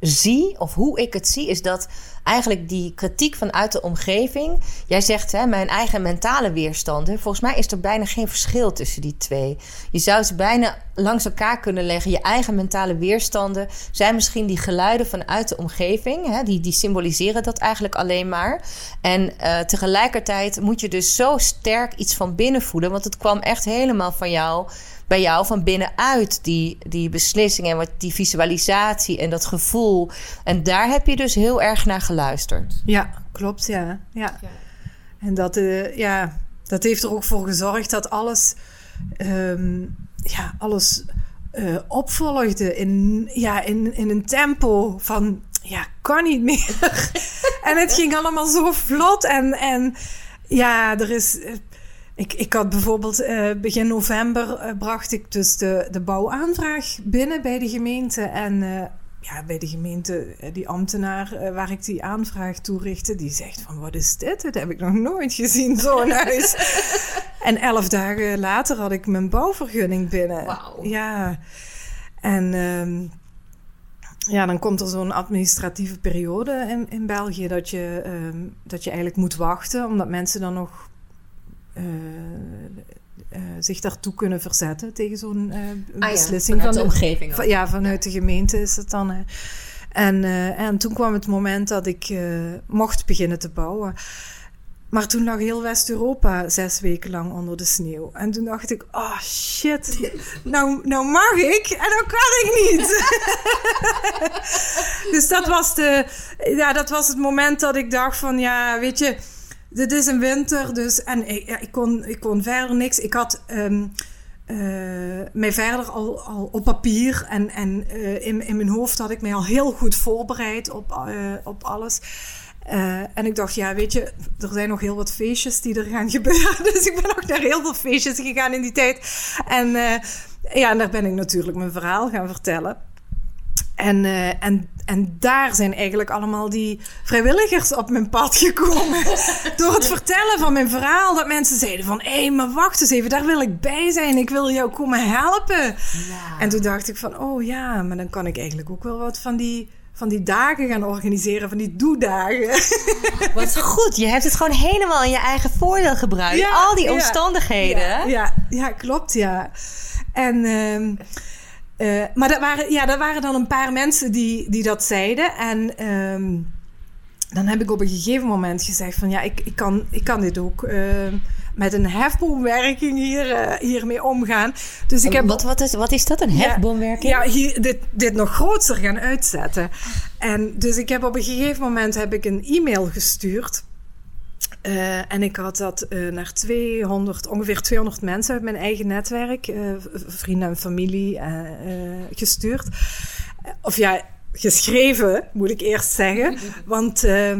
zie, of hoe ik het zie, is dat eigenlijk die kritiek vanuit de omgeving. Jij zegt, hè, mijn eigen mentale weerstanden. Volgens mij is er bijna geen verschil tussen die twee. Je zou ze bijna langs elkaar kunnen leggen. Je eigen mentale weerstanden zijn misschien die geluiden vanuit de omgeving. Hè, die, die symboliseren dat eigenlijk alleen maar. En eh, tegelijkertijd moet je dus zo sterk iets van binnen voelen. Want het kwam echt helemaal van jou bij jou van binnenuit die, die beslissing en wat die visualisatie en dat gevoel. En daar heb je dus heel erg naar geluisterd. Ja, klopt, ja. ja. En dat, eh, ja, dat heeft er ook voor gezorgd dat alles, ehm, ja, alles eh, opvolgde in, ja, in, in een tempo van, ja, kan niet meer. en het ging allemaal zo vlot en, en ja, er is... Ik, ik had bijvoorbeeld eh, begin november eh, bracht ik dus de, de bouwaanvraag binnen bij de gemeente. En eh, ja, bij de gemeente, die ambtenaar waar ik die aanvraag toerichtte, die zegt van wat is dit? Dit heb ik nog nooit gezien, zo'n huis. en elf dagen later had ik mijn bouwvergunning binnen. Wauw. Ja, en ehm, ja, dan komt er zo'n administratieve periode in, in België dat je, ehm, dat je eigenlijk moet wachten, omdat mensen dan nog zich daartoe kunnen verzetten tegen zo'n eh, beslissing van de, omgeving. van- ja, vanuit de gemeente is het dan. hè. En, eh, en toen kwam het moment dat ik eh, mocht beginnen te bouwen. Maar toen lag heel West-Europa zes weken lang onder de sneeuw. En toen dacht ik, oh shit, nou, nou mag ik en dan kan ik niet. dus dat was, de, ja, dat was het moment dat ik dacht van, ja, weet je, dit is een winter. Dus, en ik, ik, kon, ik kon verder niks. Ik had ehm, eh, mij verder al, al op papier en, en eh, in, in mijn hoofd had ik mij al heel goed voorbereid op, eh, op alles. En ik dacht, ja, weet je, er zijn nog heel wat feestjes die er gaan gebeuren. Dus ik ben ook naar heel veel feestjes gegaan in die tijd. En ja, en daar ben ik natuurlijk mijn verhaal gaan vertellen. En, eh, en, en daar zijn eigenlijk allemaal die vrijwilligers op mijn pad gekomen. Door het vertellen van mijn verhaal. Dat mensen zeiden van, hé, maar wacht eens even, daar wil ik bij zijn. Ik wil jou komen helpen. En toen dacht ik van, oh ja, maar dan kan ik eigenlijk ook wel wat van die, van die dagen gaan organiseren. Van die doedagen. Wat goed. Je hebt het gewoon helemaal in je eigen voordeel gebruikt. Ja, Al die ja, omstandigheden. Ja, ja, ja, klopt, ja. En, ehm, eh, maar dat waren, ja, dat waren dan een paar mensen die, die dat zeiden. En ehm, dan heb ik op een gegeven moment gezegd van... ja, ik, ik, kan, ik kan dit ook ehm, met een hefboomwerking hier, eh, hiermee omgaan. Dus ik heb... wat, wat, is, wat is dat, een Ja, hefboomwerking? Ja, hier, dit, dit nog groter gaan uitzetten. En dus ik heb op een gegeven moment heb ik een e-mail gestuurd. Eh, en ik had dat eh, naar 200, ongeveer 200 mensen uit mijn eigen netwerk, eh, vrienden en familie, gestuurd. Of ja, geschreven, moet ik eerst zeggen. Want eh,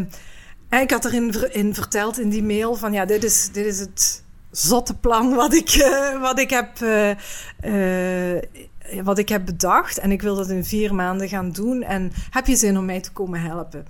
ik had erin in verteld in die mail van ja, dit is, dit is het zotte plan wat ik, wat ik heb. wat ik heb bedacht en ik wil dat in vier maanden gaan doen. En heb je zin om mij te komen helpen?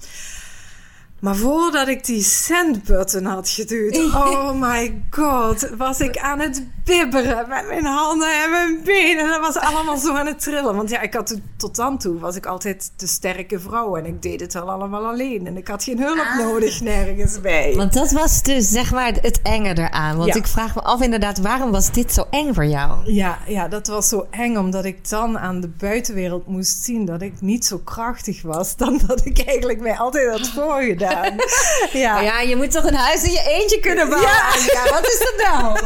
Maar voordat ik die send-button had geduwd, oh my god, was ik aan het bibberen met mijn handen en mijn benen. Dat was allemaal zo aan het trillen. Want ja, ik had het- tot dan toe was ik altijd de sterke vrouw en ik deed het wel allemaal alleen. En ik had geen hulp nodig nergens bij. Want dat was dus zeg maar het enge eraan. Want Ja. ik vraag me af inderdaad, waarom was dit zo eng voor jou? Ja, ja, dat was zo eng, omdat ik dan aan de buitenwereld moest zien dat ik niet zo krachtig was dan dat ik eigenlijk mij altijd had voorgedaan. Ja, Ja, je moet toch een huis in je eentje kunnen bouwen? Ja. Wat is dat nou?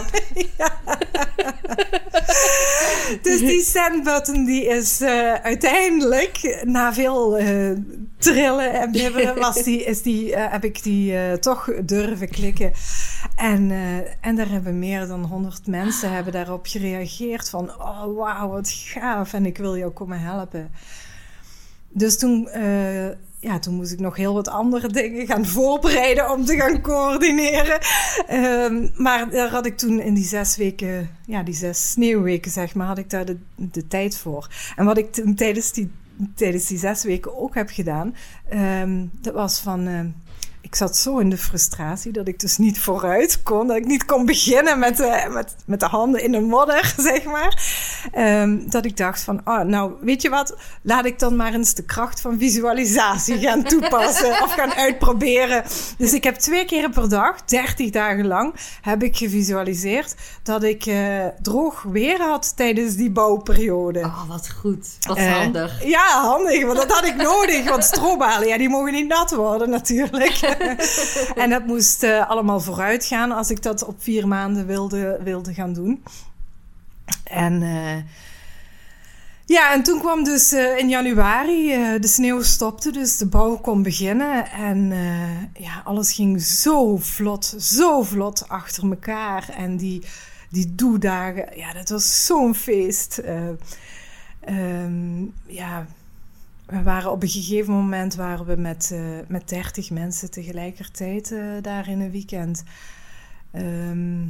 dus die send-button die is eh, uiteindelijk, na veel eh, trillen en bibberen, was die, is die, eh, heb ik die toch durven klikken. En, en daar hebben meer dan 100 mensen hebben daarop gereageerd van, oh wauw, wat gaaf en ik wil jou komen helpen. Dus toen, ja, toen moest ik nog heel wat andere dingen gaan voorbereiden om te gaan coördineren. Ehm, maar daar had ik toen in die zes weken, ja, die zes sneeuwweken zeg maar, had ik daar de, de tijd voor. En wat ik toen tijdens die, tijdens die zes weken ook heb gedaan, ehm, dat was van... ik zat zo in de frustratie dat ik dus niet vooruit kon. Dat ik niet kon beginnen met de, met, met de handen in de modder, zeg maar. Ehm, dat ik dacht van, oh, nou, weet je wat? Laat ik dan maar eens de kracht van visualisatie gaan toepassen of gaan uitproberen. Dus ik heb twee keer per dag, 30 dagen lang, heb ik gevisualiseerd dat ik eh, droog weer had tijdens die bouwperiode. Oh, wat goed. Wat Eh, handig. Ja, handig, want dat had ik nodig. Want strobalen, ja, die mogen niet nat worden natuurlijk. en dat moest eh, allemaal vooruit gaan als ik dat op vier maanden wilde, wilde gaan doen. En eh, ja, en toen kwam dus eh, in januari, de sneeuw stopte, dus de bouw kon beginnen. En ja, alles ging zo vlot, zo vlot achter elkaar. En die, die doedagen, ja, dat was zo'n feest. Eh, ehm, ja, we waren op een gegeven moment waren we met, eh, met 30 mensen tegelijkertijd eh, daar in een weekend. Ehm,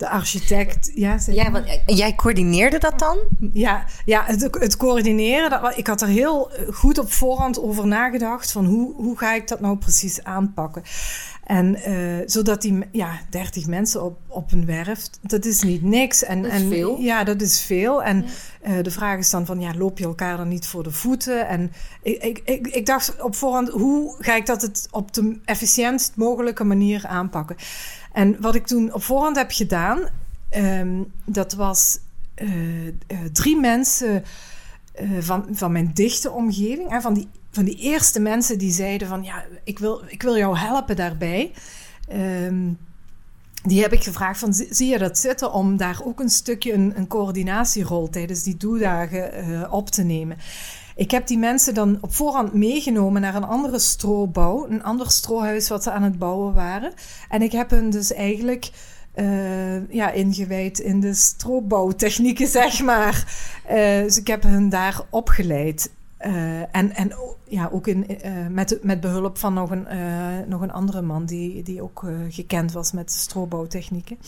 de architect, ja, Ja, want eh, jij coördineerde dat dan? Ja, ja het, het coördineren, dat, ik had er heel goed op voorhand over nagedacht van hoe, hoe ga ik dat nou precies aanpakken. En eh, zodat die ja, 30 mensen op, op een werf, dat is niet niks. En, Dat is en, veel. Ja, dat is veel. En eh, de vraag is dan van, ja, loop je elkaar dan niet voor de voeten? En ik, ik, ik, ik dacht op voorhand, hoe ga ik dat het op de efficiëntst mogelijke manier aanpakken? En wat ik toen op voorhand heb gedaan, ehm, dat was eh, eh, drie mensen eh, van, van mijn dichte omgeving. En van die, van die eerste mensen die zeiden van... ja, ik wil, ik wil jou helpen daarbij. ehm, die heb ik gevraagd van, zie je dat zitten om daar ook een stukje een, een coördinatierol tijdens die doedagen op te nemen. Ik heb die mensen dan op voorhand meegenomen naar een andere strobouw, een ander strohuis wat ze aan het bouwen waren. En ik heb hun dus eigenlijk eh, ja, ingewijd in de stroopbouwtechnieken, zeg maar. Eh, dus ik heb hun daar opgeleid. Eh, en en ja, ook in, met, met behulp van nog een, nog een andere man die, die ook gekend was met stroopbouwtechnieken.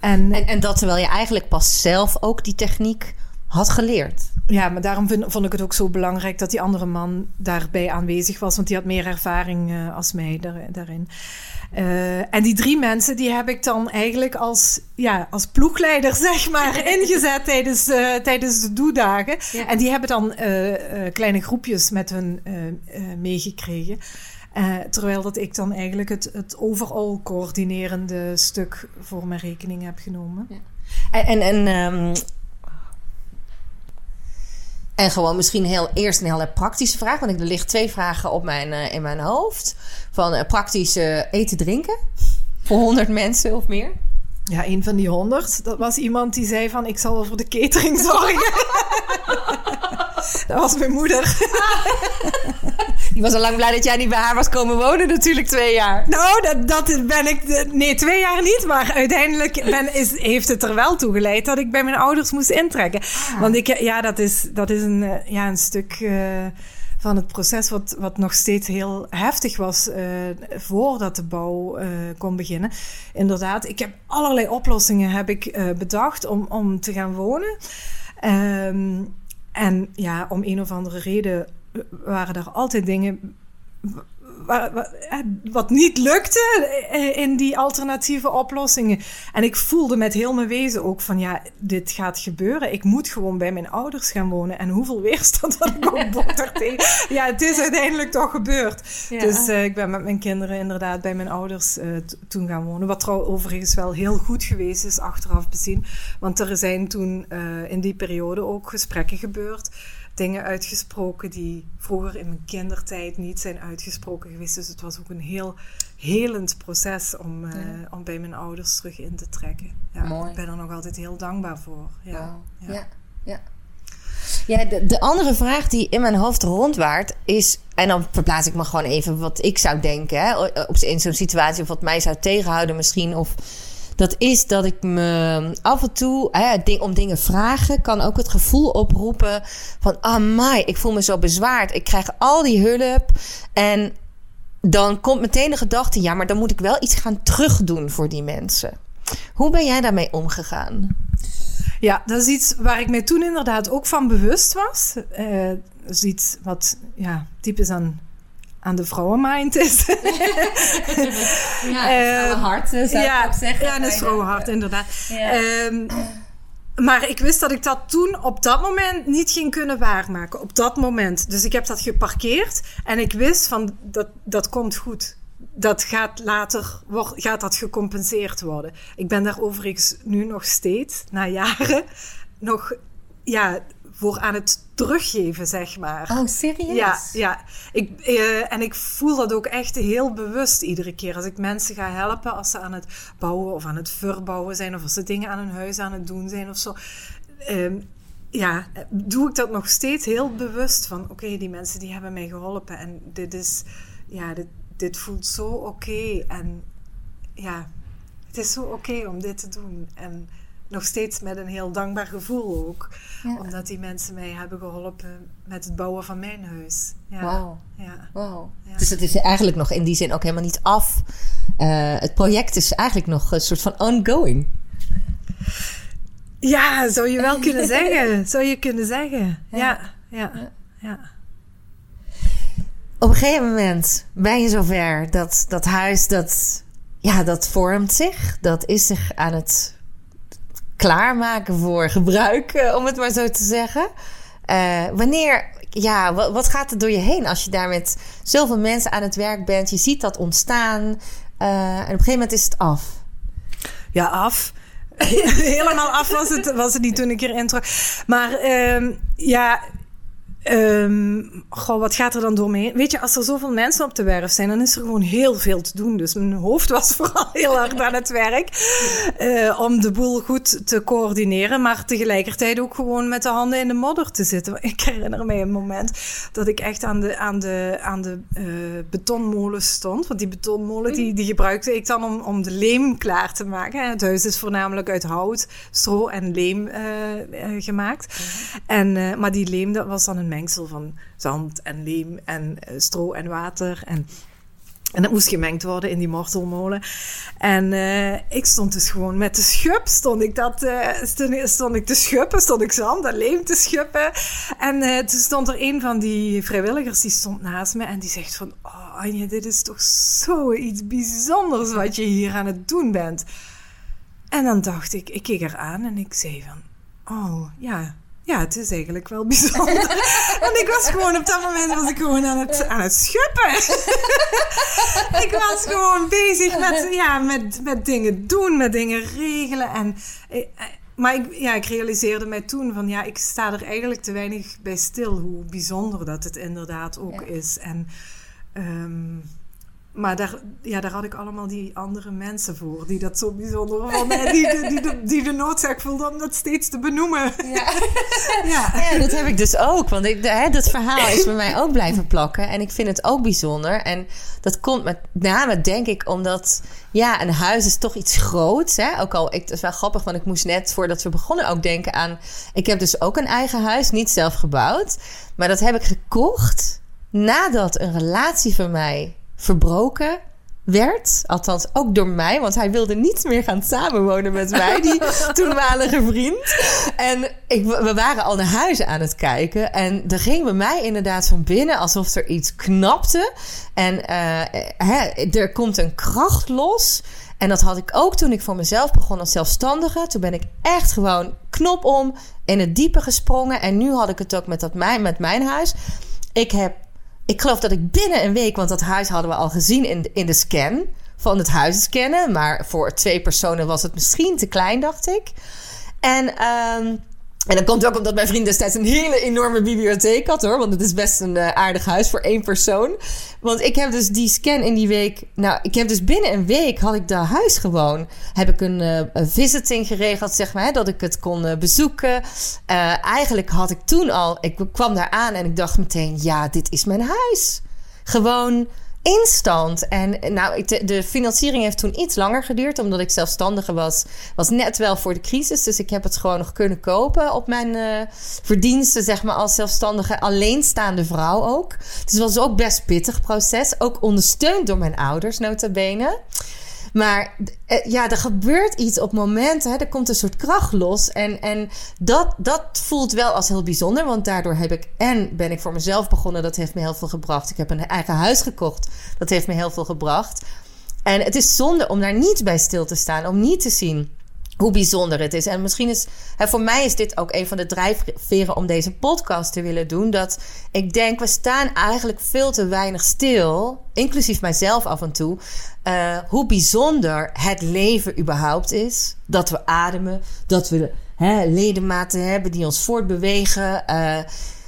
En, En, en dat terwijl je eigenlijk pas zelf ook die techniek had geleerd. ja, maar daarom vind, vond ik het ook zo belangrijk dat die andere man daarbij aanwezig was, want die had meer ervaring eh, als mij daar, daarin. Eh, en die drie mensen, die heb ik dan eigenlijk als, ja, als ploegleider, zeg maar, ingezet tijdens, eh, tijdens de doedagen. Ja. En die hebben dan kleine groepjes met hun meegekregen. Terwijl dat ik dan eigenlijk het, het overal coördinerende stuk voor mijn rekening heb genomen. En, en, en, ehm, en gewoon misschien heel, eerst een hele praktische vraag. Want ik, er liggen twee vragen op mijn, eh, in mijn hoofd. Van eh, praktisch eh, eten, drinken. Voor 100 mensen of meer. Ja, een van die honderd, dat was iemand die zei van... ik zal wel voor de catering zorgen. dat was mijn moeder. Die was al lang blij dat jij niet bij haar was komen wonen, natuurlijk twee jaar. nou, dat, dat ben ik... Nee, twee jaar niet. Maar uiteindelijk ben, is, heeft het er wel toe geleid... dat ik bij mijn ouders moest intrekken. Want ik, ja, dat is, dat is een, ja, een stuk... eh, van het proces wat, wat nog steeds heel heftig was eh, voordat de bouw eh, kon beginnen. Inderdaad, ik heb allerlei oplossingen heb ik, bedacht om, om te gaan wonen. Ehm, en ja, om een of andere reden waren er altijd dingen eh, wat niet lukte eh, in die alternatieve oplossingen. En ik voelde met heel mijn wezen ook van ja, dit gaat gebeuren. Ik moet gewoon bij mijn ouders gaan wonen. En hoeveel weerstand had ik ook bot tegen. Ja, het is uiteindelijk toch gebeurd. Ja. Dus eh, ik ben met mijn kinderen inderdaad bij mijn ouders eh, toen gaan wonen. Wat trouw overigens wel heel goed geweest is achteraf bezien. Want er zijn toen eh, in die periode ook gesprekken gebeurd. Dingen uitgesproken die vroeger in mijn kindertijd niet zijn uitgesproken geweest. Dus het was ook een heel helend proces om, eh, om bij mijn ouders terug in te trekken. Ja, Mooi. Ik ben er nog altijd heel dankbaar voor. Ja. Ja, ja. Ja, de, de andere vraag die in mijn hoofd rondwaart is... en dan verplaats ik me gewoon even wat ik zou denken... Hè, op, in zo'n situatie of wat mij zou tegenhouden misschien... of dat is dat ik me af en toe hè, om dingen vragen... kan ook het gevoel oproepen van... amai, ik voel me zo bezwaard. Ik krijg al die hulp en dan komt meteen de gedachte... ja, maar dan moet ik wel iets gaan terugdoen voor die mensen. Hoe ben jij daarmee omgegaan? Ja, dat is iets waar ik mij toen inderdaad ook van bewust was. Eh, dat is iets wat ja, typisch aan, aan de vrouwenmind is. Ja, Eh, hart zou ja, ik ook zeggen. Ja, dat is vrouwenhart, inderdaad. Ja. Ehm, maar ik wist dat ik dat toen op dat moment niet ging kunnen waarmaken. Op dat moment. Dus ik heb dat geparkeerd. En ik wist van dat, dat komt goed. Dat gaat later wordt, gaat dat gecompenseerd worden. Ik ben daar overigens nu nog steeds, na jaren, nog ja, voor aan het teruggeven, zeg maar. Oh, serieus? Ja, ja. Ik, eh, en ik voel dat ook echt heel bewust iedere keer. Als ik mensen ga helpen, als ze aan het bouwen of aan het verbouwen zijn, of als ze dingen aan hun huis aan het doen zijn of zo. Ehm, ja, doe ik dat nog steeds heel bewust van, oké, die mensen die hebben mij geholpen en dit is, ja, dit, dit voelt zo oké en ja, het is zo oké om dit te doen en nog steeds met een heel dankbaar gevoel ook, Ja. omdat die mensen mij hebben geholpen met het bouwen van mijn huis. Ja, Wauw. ja. Wow. Ja. Dus het is eigenlijk nog in die zin ook helemaal niet af. Eh, het project is eigenlijk nog een soort van ongoing. ja, zou je wel kunnen zeggen. Zou je kunnen zeggen. Ja, ja, ja. Op een gegeven moment ben je zover dat dat huis, dat, ja, dat vormt zich. Dat is zich aan het klaarmaken voor gebruik, eh, om het maar zo te zeggen. Eh, wanneer, ja, wat, wat gaat er door je heen als je daar met zoveel mensen aan het werk bent? Je ziet dat ontstaan eh, en op een gegeven moment is het af. Ja, af. Helemaal af was het, was het niet toen ik hierin trok. Maar ehm, ja, Ehm, goh, wat gaat er dan door me heen? Weet je, als er zoveel mensen op de werf zijn, dan is er gewoon heel veel te doen. Dus mijn hoofd was vooral heel hard aan het werk eh, om de boel goed te coördineren, maar tegelijkertijd ook gewoon met de handen in de modder te zitten. Ik herinner me een moment dat ik echt aan de, aan de, aan de eh, betonmolen stond. Want die betonmolen die, die gebruikte ik dan om, om de leem klaar te maken. Het huis is voornamelijk uit hout, stro en leem eh, gemaakt. En, maar die leem, dat was dan een mengsel van zand en leem en eh, stro en water. En, en dat moest gemengd worden in die mortelmolen. En eh, ik stond dus gewoon met de schub, stond ik, dat, eh, stond, stond ik te schuppen, stond ik zand en leem te schuppen. En eh, toen stond er een van die vrijwilligers, die stond naast me en die zegt van... Oh Anja, dit is toch zoiets bijzonders wat je hier aan het doen bent. En dan dacht ik, ik keek haar aan en ik zei van... Oh, ja, ja, het is eigenlijk wel bijzonder. Want ik was gewoon op dat moment was ik gewoon aan het, aan het schuppen. ik was gewoon bezig met, ja, met, met dingen doen, met dingen regelen. En, eh, eh, maar ik, ja, ik realiseerde mij toen van ja, ik sta er eigenlijk te weinig bij stil hoe bijzonder dat het inderdaad ook Ja. is. En, ehm, maar daar, ja, daar had ik allemaal die andere mensen voor die dat zo bijzonder vonden. En die, de- die, de, die de noodzaak voelden om dat steeds te benoemen. Ja. Ja. Ja, dat heb ik dus ook. Want ik, hè, dat verhaal is bij mij ook blijven plakken. En ik vind het ook bijzonder. En dat komt met name, denk ik, omdat... Ja, een huis is toch iets groots. Hè? Ook al, ik, het is wel grappig, want ik moest net voordat we begonnen ook denken aan... Ik heb dus ook een eigen huis, niet zelf gebouwd. Maar dat heb ik gekocht nadat een relatie van mij verbroken werd. Althans, ook door mij, want hij wilde niet meer gaan samenwonen met mij, die toenmalige vriend. En ik, we waren al naar huis aan het kijken. En er ging bij mij inderdaad van binnen alsof er iets knapte. En eh, hè, er komt een kracht los. En dat had ik ook toen ik voor mezelf begon als zelfstandige. Toen ben ik echt gewoon knop om in het diepe gesprongen. En nu had ik het ook met, dat mijn, met mijn huis. Ik heb ik geloof dat ik binnen een week, want dat huis hadden we al gezien in de, in de scan van het huis scannen. Maar voor twee personen was het misschien te klein, dacht ik. En, ehm, en dan komt ook omdat mijn vriend destijds een hele enorme bibliotheek had hoor. Want het is best een eh, aardig huis voor één persoon. Want ik heb dus die scan in die week. Nou, ik heb dus binnen een week had ik dat huis gewoon. Heb ik een, eh, een visiting geregeld, zeg maar. Hè, dat ik het kon eh, bezoeken. Eigenlijk had ik toen al. Ik kwam daar aan en ik dacht meteen: ja, dit is mijn huis. Gewoon instant. En nou, de financiering heeft toen iets langer geduurd, omdat ik zelfstandige was. Was net wel voor de crisis, dus ik heb het gewoon nog kunnen kopen op mijn eh, verdiensten, zeg maar, als zelfstandige alleenstaande vrouw ook. Dus het was ook best pittig proces, ook ondersteund door mijn ouders, nota bene. Maar eh, ja, er gebeurt iets op momenten. Hè, er komt een soort kracht los. En, en dat, dat voelt wel als heel bijzonder. Want daardoor heb ik. En ben ik voor mezelf begonnen. Dat heeft me heel veel gebracht. Ik heb een eigen huis gekocht. Dat heeft me heel veel gebracht. En het is zonde om daar niet bij stil te staan. Om niet te zien hoe bijzonder het is. En misschien is, hè, voor mij is dit ook een van de drijfveren om deze podcast te willen doen. Dat ik denk, we staan eigenlijk veel te weinig stil, inclusief mijzelf af en toe, eh, hoe bijzonder het leven überhaupt is. Dat we ademen, dat we hè, ledematen hebben die ons voortbewegen. eh,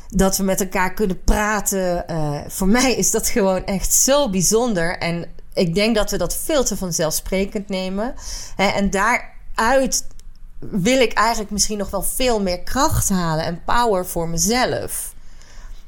dat we met elkaar kunnen praten. Eh, voor mij is dat gewoon echt zo bijzonder. En ik denk dat we dat veel te vanzelfsprekend nemen. Hè, en daaruit wil ik eigenlijk misschien nog wel veel meer kracht halen en power voor mezelf.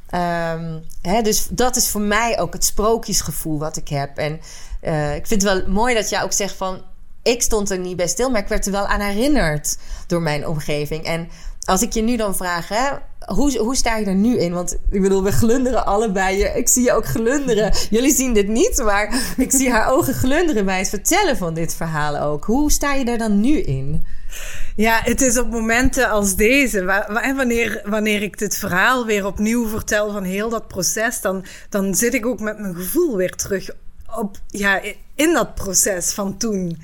Ehm, hè, dus dat is voor mij ook het sprookjesgevoel wat ik heb. En eh, ik vind het wel mooi dat jij ook zegt van... ik stond er niet bij stil, maar ik werd er wel aan herinnerd door mijn omgeving. En als ik je nu dan vraag, hè, hoe, hoe sta je er nu in? Want ik bedoel, we glunderen allebei. Ik zie je ook glunderen. Jullie zien dit niet, maar ik zie haar ogen glunderen bij het vertellen van dit verhaal ook. Hoe sta je er dan nu in? Ja, het is op momenten als deze, en wanneer, wanneer ik dit verhaal weer opnieuw vertel van heel dat proces, dan, dan zit ik ook met mijn gevoel weer terug op, ja, in dat proces van toen.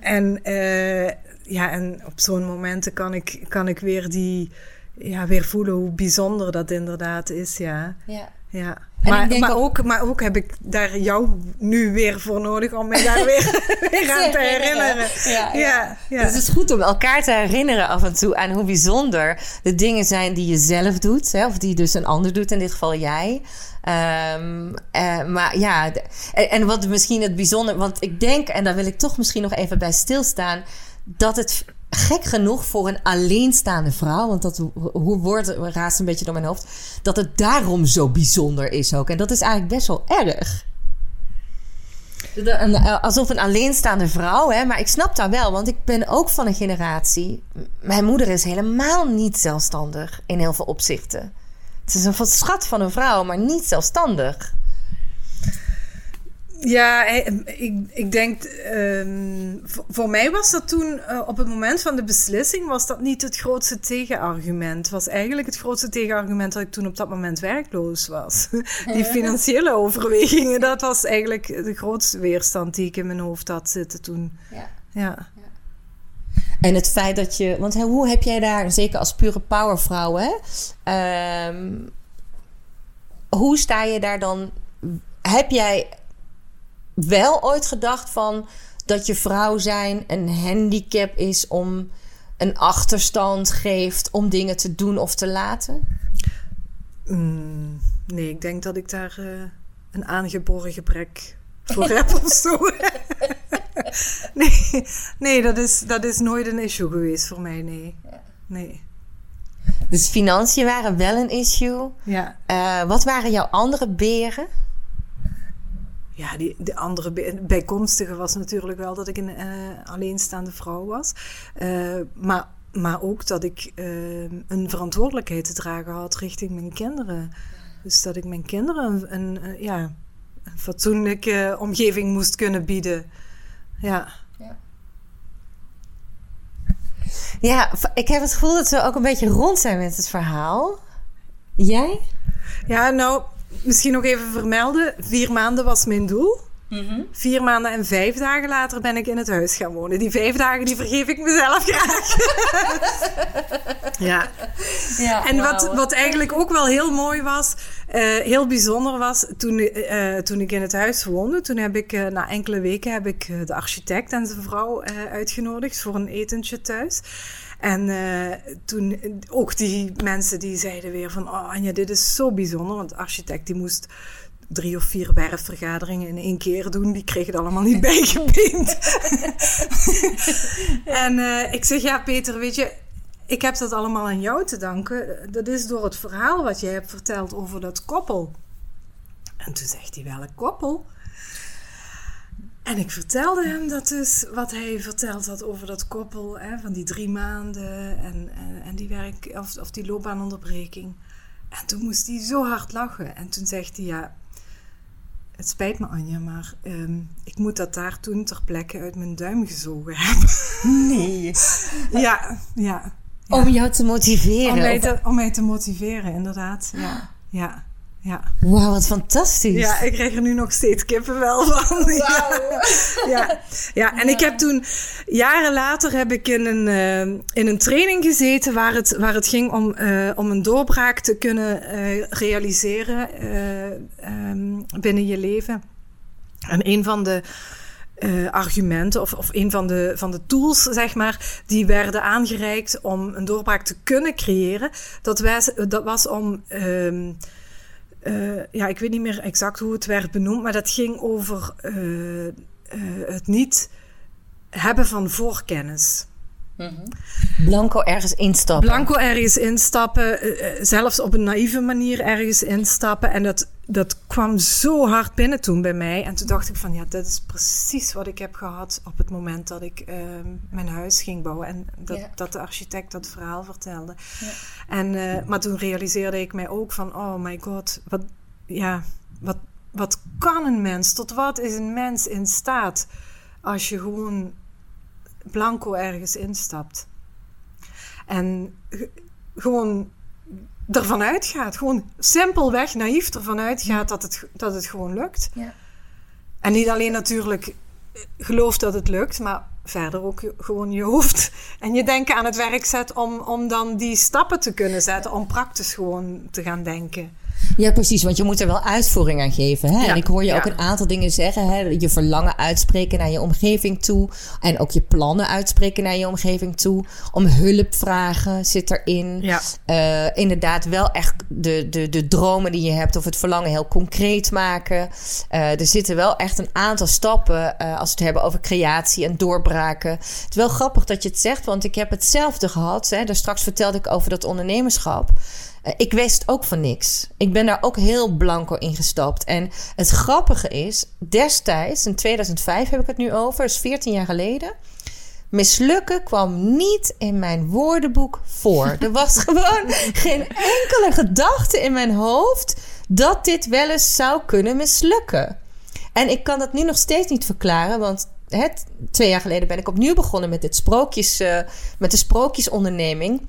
En, eh, ja, en op zo'n momenten kan ik, kan ik weer die, ja, weer voelen hoe bijzonder dat inderdaad is, ja. Ja. Ja, En maar, ik denk maar, ook- ook, maar ook heb ik daar jou nu weer voor nodig om mij daar weer, weer aan te herinneren. Ja, ja. ja, ja. Dus het is goed om elkaar te herinneren af en toe aan hoe bijzonder de dingen zijn die je zelf doet, hè, of die dus een ander doet, in dit geval jij. Ehm, eh, maar ja, en, en wat misschien het bijzonder, want ik denk, en daar wil ik toch misschien nog even bij stilstaan, dat het gek genoeg voor een alleenstaande vrouw, want dat hoe woord raast een beetje door mijn hoofd, dat het daarom zo bijzonder is ook. En dat is eigenlijk best wel erg. Een- eh, alsof een alleenstaande vrouw, hè, maar ik snap dat wel, want ik ben ook van een generatie. Mijn moeder is helemaal niet zelfstandig in heel veel opzichten. Het is een schat van een vrouw, maar niet zelfstandig. Ja, ik, ik denk, ehm, voor, mij was dat toen, eh, op het moment van de beslissing, was dat niet het grootste tegenargument. Was eigenlijk het grootste tegenargument dat ik toen op dat moment werkloos was. Die financiële overwegingen, dat was eigenlijk de grootste weerstand die ik in mijn hoofd had zitten toen. Ja. Ja. En het feit dat je, want hoe heb jij daar, zeker als pure powervrouw, hè, ehm, hoe sta je daar dan? Heb jij wel ooit gedacht van dat je vrouw zijn een handicap is om een achterstand geeft om dingen te doen of te laten? Mm, nee, ik denk dat ik daar eh, een aangeboren gebrek voor heb of zo. nee, nee dat, is, dat is nooit een issue geweest voor mij, nee. Nee. Dus financiën waren wel een issue. Ja, Eh, wat waren jouw andere beren? Ja die, de andere bij- bijkomstige was natuurlijk wel dat ik een eh, alleenstaande vrouw was. Eh, maar, maar ook dat ik eh, een verantwoordelijkheid te dragen had richting mijn kinderen. Dus dat ik mijn kinderen een, ja, een fatsoenlijke omgeving moest kunnen bieden. Ja. Ja, v- ik heb het gevoel dat we ook een beetje rond zijn met het verhaal. Jij? Ja, nou, misschien nog even vermelden. Vier maanden was mijn doel. Vier maanden en vijf dagen later ben ik in het huis gaan wonen. Die vijf dagen die vergeef ik mezelf graag. ja. Ja, En wat, wat eigenlijk ook wel heel mooi was, eh, heel bijzonder was, toen, eh, toen ik in het huis woonde, toen heb ik eh, na enkele weken heb ik eh, de architect en zijn vrouw eh, uitgenodigd voor een etentje thuis. En eh, toen ook die mensen die zeiden weer van, oh Anja, dit is zo bijzonder, want de architect die moest drie of vier werfvergaderingen in één keer doen. Die kregen het allemaal niet bijgebeend. en eh, ik zeg, ja Peter, weet je, ik heb dat allemaal aan jou te danken. Dat is door het verhaal wat jij hebt verteld over dat koppel. En toen zegt hij, welk koppel? En ik vertelde hem dat dus, wat hij verteld had over dat koppel, hè, van die drie maanden en, en, en die werk, of, of die loopbaanonderbreking. En toen moest hij zo hard lachen. En toen zegt hij, ja, het spijt me Anja, maar ehm, ik moet dat daar toen ter plekke uit mijn duim gezogen hebben. Nee. ja, ja. Om jou te motiveren. Om mij te, om mij te motiveren, inderdaad. Ja, ja, ja. Wauw, wat fantastisch. Ja, ik krijg er nu nog steeds kippenvel van. Ja. Ja. ja, en ik heb toen, jaren later heb ik in een, eh, in een training gezeten waar het, waar het ging om, eh, om een doorbraak te kunnen eh, realiseren eh, ehm, binnen je leven. En een van de argumenten of, of een van de, van de tools, zeg maar, die werden aangereikt om een doorbraak te kunnen creëren, dat, was, dat was om. ehm, eh, ja, ik weet niet meer exact hoe het werd benoemd, maar dat ging over eh, eh, het niet hebben van voorkennis. Blanco ergens instappen. Blanco ergens instappen, zelfs op een naïeve manier ergens instappen. En dat, dat kwam zo hard binnen toen bij mij. En toen dacht ik van ja, dat is precies wat ik heb gehad op het moment dat ik eh, mijn huis ging bouwen. En dat, Ja. dat de architect dat verhaal vertelde. En, eh, maar toen realiseerde ik mij ook van oh my god, wat, ja, wat, wat kan een mens? Tot wat is een mens in staat als je gewoon blanco ergens instapt? En gewoon ervan uitgaat. Gewoon simpelweg naïef ervan uitgaat dat het, dat het gewoon lukt. Ja. En niet alleen natuurlijk gelooft dat het lukt, maar verder ook je- gewoon je hoofd en je denken aan het werk zet om, om dan die stappen te kunnen zetten. Om praktisch gewoon te gaan denken. Ja, precies. Want je moet er wel uitvoering aan geven. Hè? Ja, En ik hoor je ja. ook een aantal dingen zeggen. Hè? Je verlangen uitspreken naar je omgeving toe. En ook je plannen uitspreken naar je omgeving toe. Om hulp vragen zit erin. Ja. Eh, inderdaad, wel echt de, de, de dromen die je hebt of het verlangen heel concreet maken. Eh, er zitten wel echt een aantal stappen eh, als we het hebben over creatie en doorbraken. Het is wel grappig dat je het zegt, want ik heb hetzelfde gehad. Hè. Daar straks vertelde ik over dat ondernemerschap. Eh, ik wist ook van niks. Ik ben daar ook heel blanco in gestapt. En het grappige is, destijds, in 2005 heb ik het nu over, dus 14 jaar geleden. Mislukken kwam niet in mijn woordenboek voor. Er was gewoon geen enkele gedachte in mijn hoofd dat dit wel eens zou kunnen mislukken. En ik kan dat nu nog steeds niet verklaren, want hè, twee jaar geleden ben ik opnieuw begonnen met, dit sprookjes, eh, met de sprookjesonderneming.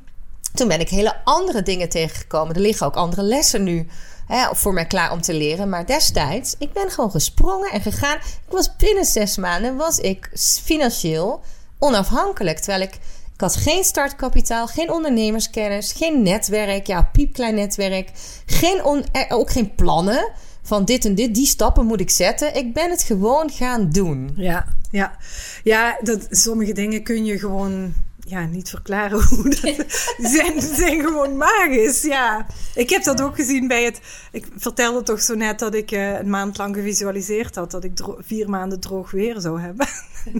Toen ben ik hele andere dingen tegengekomen. Er liggen ook andere lessen nu hè, voor mij klaar om te leren. Maar destijds, ik ben gewoon gesprongen en gegaan. Ik was binnen zes maanden was ik financieel onafhankelijk. Terwijl ik, ik had geen startkapitaal, geen ondernemerskennis, geen netwerk. Ja, piepklein netwerk. Geen eh, ook geen plannen van dit en dit. Die stappen moet ik zetten. Ik ben het gewoon gaan doen. Ja, ja. ja dat, sommige dingen kun je gewoon ja, niet verklaren hoe dat zijn, zijn gewoon magisch. Ja, ik heb dat ook gezien bij het. Ik vertelde toch zo net dat ik eh, een maand lang gevisualiseerd had dat ik vier maanden droog weer zou hebben.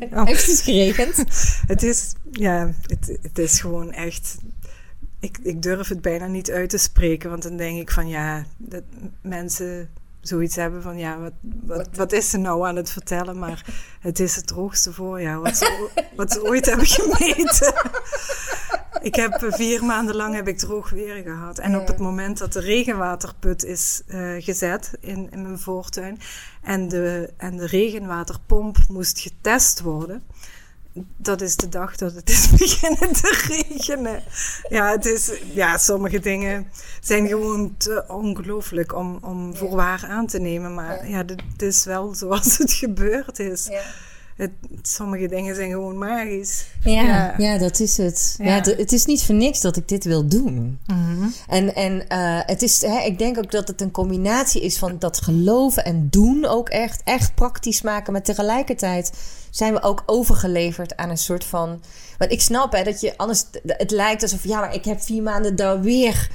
Nou, Heeft het geregend? het is, ja, het, het is gewoon echt. Ik, ik durf het bijna niet uit te spreken, want dan denk ik van ja, dat mensen zoiets hebben van ja, wat, wat, wat is ze nou aan het vertellen? Maar het is het droogste voorjaar wat ze, wat ze ooit hebben gemeten. Ik heb eh, vier maanden lang heb ik droog weer gehad. En op het moment dat de regenwaterput is eh, gezet in, in mijn voortuin en de, en de regenwaterpomp moest getest worden, dat is de dag dat het is beginnen te regenen. Ja, het is, ja sommige dingen zijn gewoon te ongelooflijk om, om voor waar aan te nemen. Maar ja, het is wel zoals het gebeurd is. Het, sommige dingen zijn gewoon magisch. Ja, Ja. ja. dat is het. Ja. Het is niet voor niks dat ik dit wil doen. Mhm. En, en eh, het is, hè, ik denk ook dat het een combinatie is van dat geloven en doen ook echt, echt praktisch maken. Maar tegelijkertijd zijn we ook overgeleverd aan een soort van. Want ik snap hè, dat je anders. Het lijkt alsof, ja, maar ik heb vier maanden daar weer.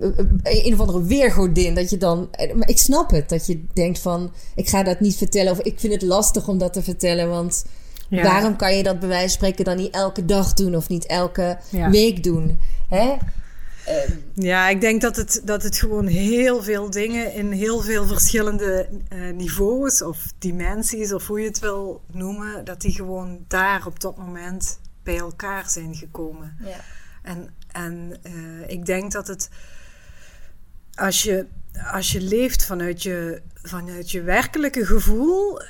Eh, eh, Een of andere weergodin. Dat je dan. eh, Maar ik snap het. Dat je denkt van. Ik ga dat niet vertellen. Of ik vind het lastig om dat te vertellen. Want Ja. waarom kan je dat bij wijze van spreken dan niet elke dag doen? Of niet elke Ja. week doen? Hè? Ja, ik denk dat het, dat het gewoon heel veel dingen in heel veel verschillende niveaus of dimensies, of hoe je het wil noemen, dat die gewoon daar op dat moment bij elkaar zijn gekomen. Ja. En, en eh, ik denk dat het, als je, als je leeft vanuit je, vanuit je werkelijke gevoel,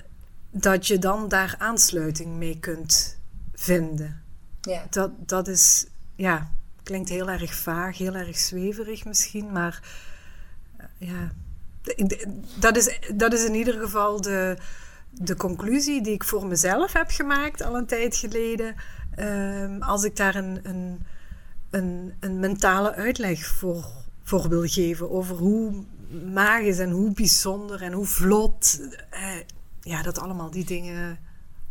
dat je dan daar aansluiting mee kunt vinden. Ja. Dat, dat is, ja, klinkt heel erg vaag, heel erg zweverig misschien, maar eh, ja, dat is, dat is in ieder geval de, de conclusie die ik voor mezelf heb gemaakt al een tijd geleden. Ehm, als ik daar een, een, een, een mentale uitleg voor, voor wil geven over hoe magisch en hoe bijzonder en hoe vlot eh, ja, dat allemaal die dingen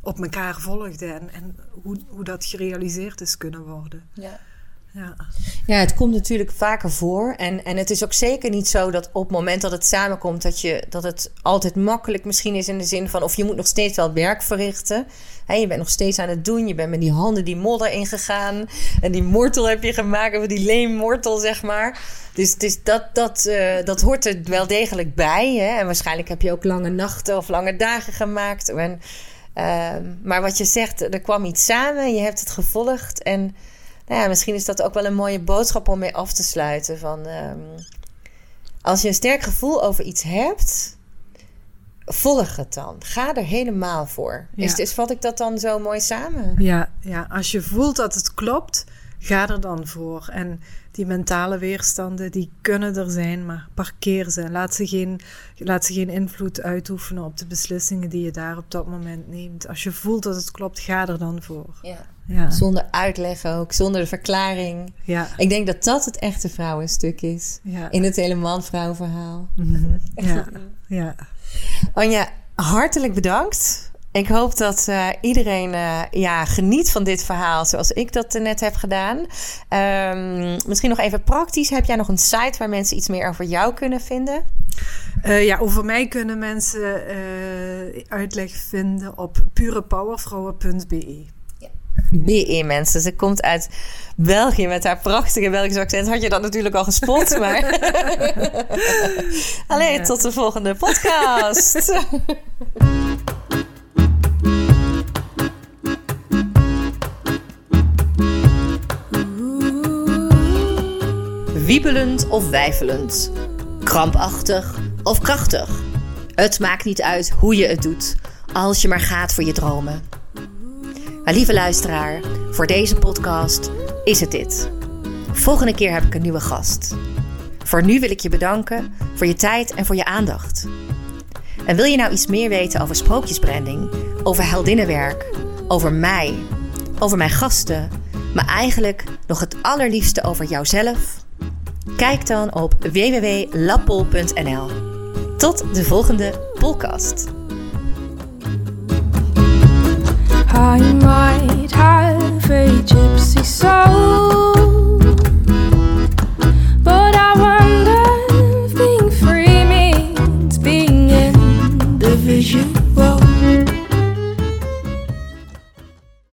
op elkaar volgden en, en hoe, hoe dat gerealiseerd is kunnen worden. Ja. Ja. Ja, het komt natuurlijk vaker voor. En, en het is ook zeker niet zo dat op het moment dat het samenkomt, dat, je, dat het altijd makkelijk misschien is in de zin van, of je moet nog steeds wel werk verrichten. Je bent nog steeds aan het doen. Je bent met die handen die modder ingegaan. En die mortel heb je gemaakt, of die leemmortel, zeg maar. Dus, dus dat, dat, eh, dat hoort er wel degelijk bij. Hè? En waarschijnlijk heb je ook lange nachten of lange dagen gemaakt. En, ehm, maar wat je zegt, er kwam iets samen. Je hebt het gevolgd. En nou ja, misschien is dat ook wel een mooie boodschap om mee af te sluiten. Van, ehm, als je een sterk gevoel over iets hebt, volg het dan. Ga er helemaal voor. Ja. Is, is, vat ik dat dan zo mooi samen? Ja, ja, als je voelt dat het klopt, ga er dan voor. En die mentale weerstanden, die kunnen er zijn, maar parkeer ze. Laat ze, geen, laat ze geen invloed uitoefenen op de beslissingen die je daar op dat moment neemt. Als je voelt dat het klopt, ga er dan voor. Ja. Ja, Zonder uitleg ook, zonder de verklaring. ja, Ik denk dat dat het echte vrouwenstuk is. ja. In het hele man-vrouw verhaal. Mhm. ja, ja. Anja, hartelijk bedankt. Ik hoop dat eh, iedereen eh, ja, geniet van dit verhaal zoals ik dat net heb gedaan. Ehm, misschien nog even praktisch. Heb jij nog een site waar mensen iets meer over jou kunnen vinden? Eh, ja, over mij kunnen mensen uitleg vinden op purepowervrouwen.be. BE mensen. Ze komt uit België met haar prachtige Belgische accent. Had je dat natuurlijk al gespot, maar... Allee, Ja. tot de volgende podcast. Wiebelend of wijfelend. Krampachtig of krachtig. Het maakt niet uit hoe je het doet, als je maar gaat voor je dromen. Maar lieve luisteraar, voor deze podcast is het dit. Volgende keer heb ik een nieuwe gast. Voor nu wil ik je bedanken voor je tijd en voor je aandacht. En wil je nou iets meer weten over sprookjesbranding, over heldinnenwerk, over mij, over mijn gasten, maar eigenlijk nog het allerliefste over jouzelf? Kijk dan op www.lappol.nl. Tot de volgende podcast. I might have a gypsy soul, but I wonder if being free means being in the vision.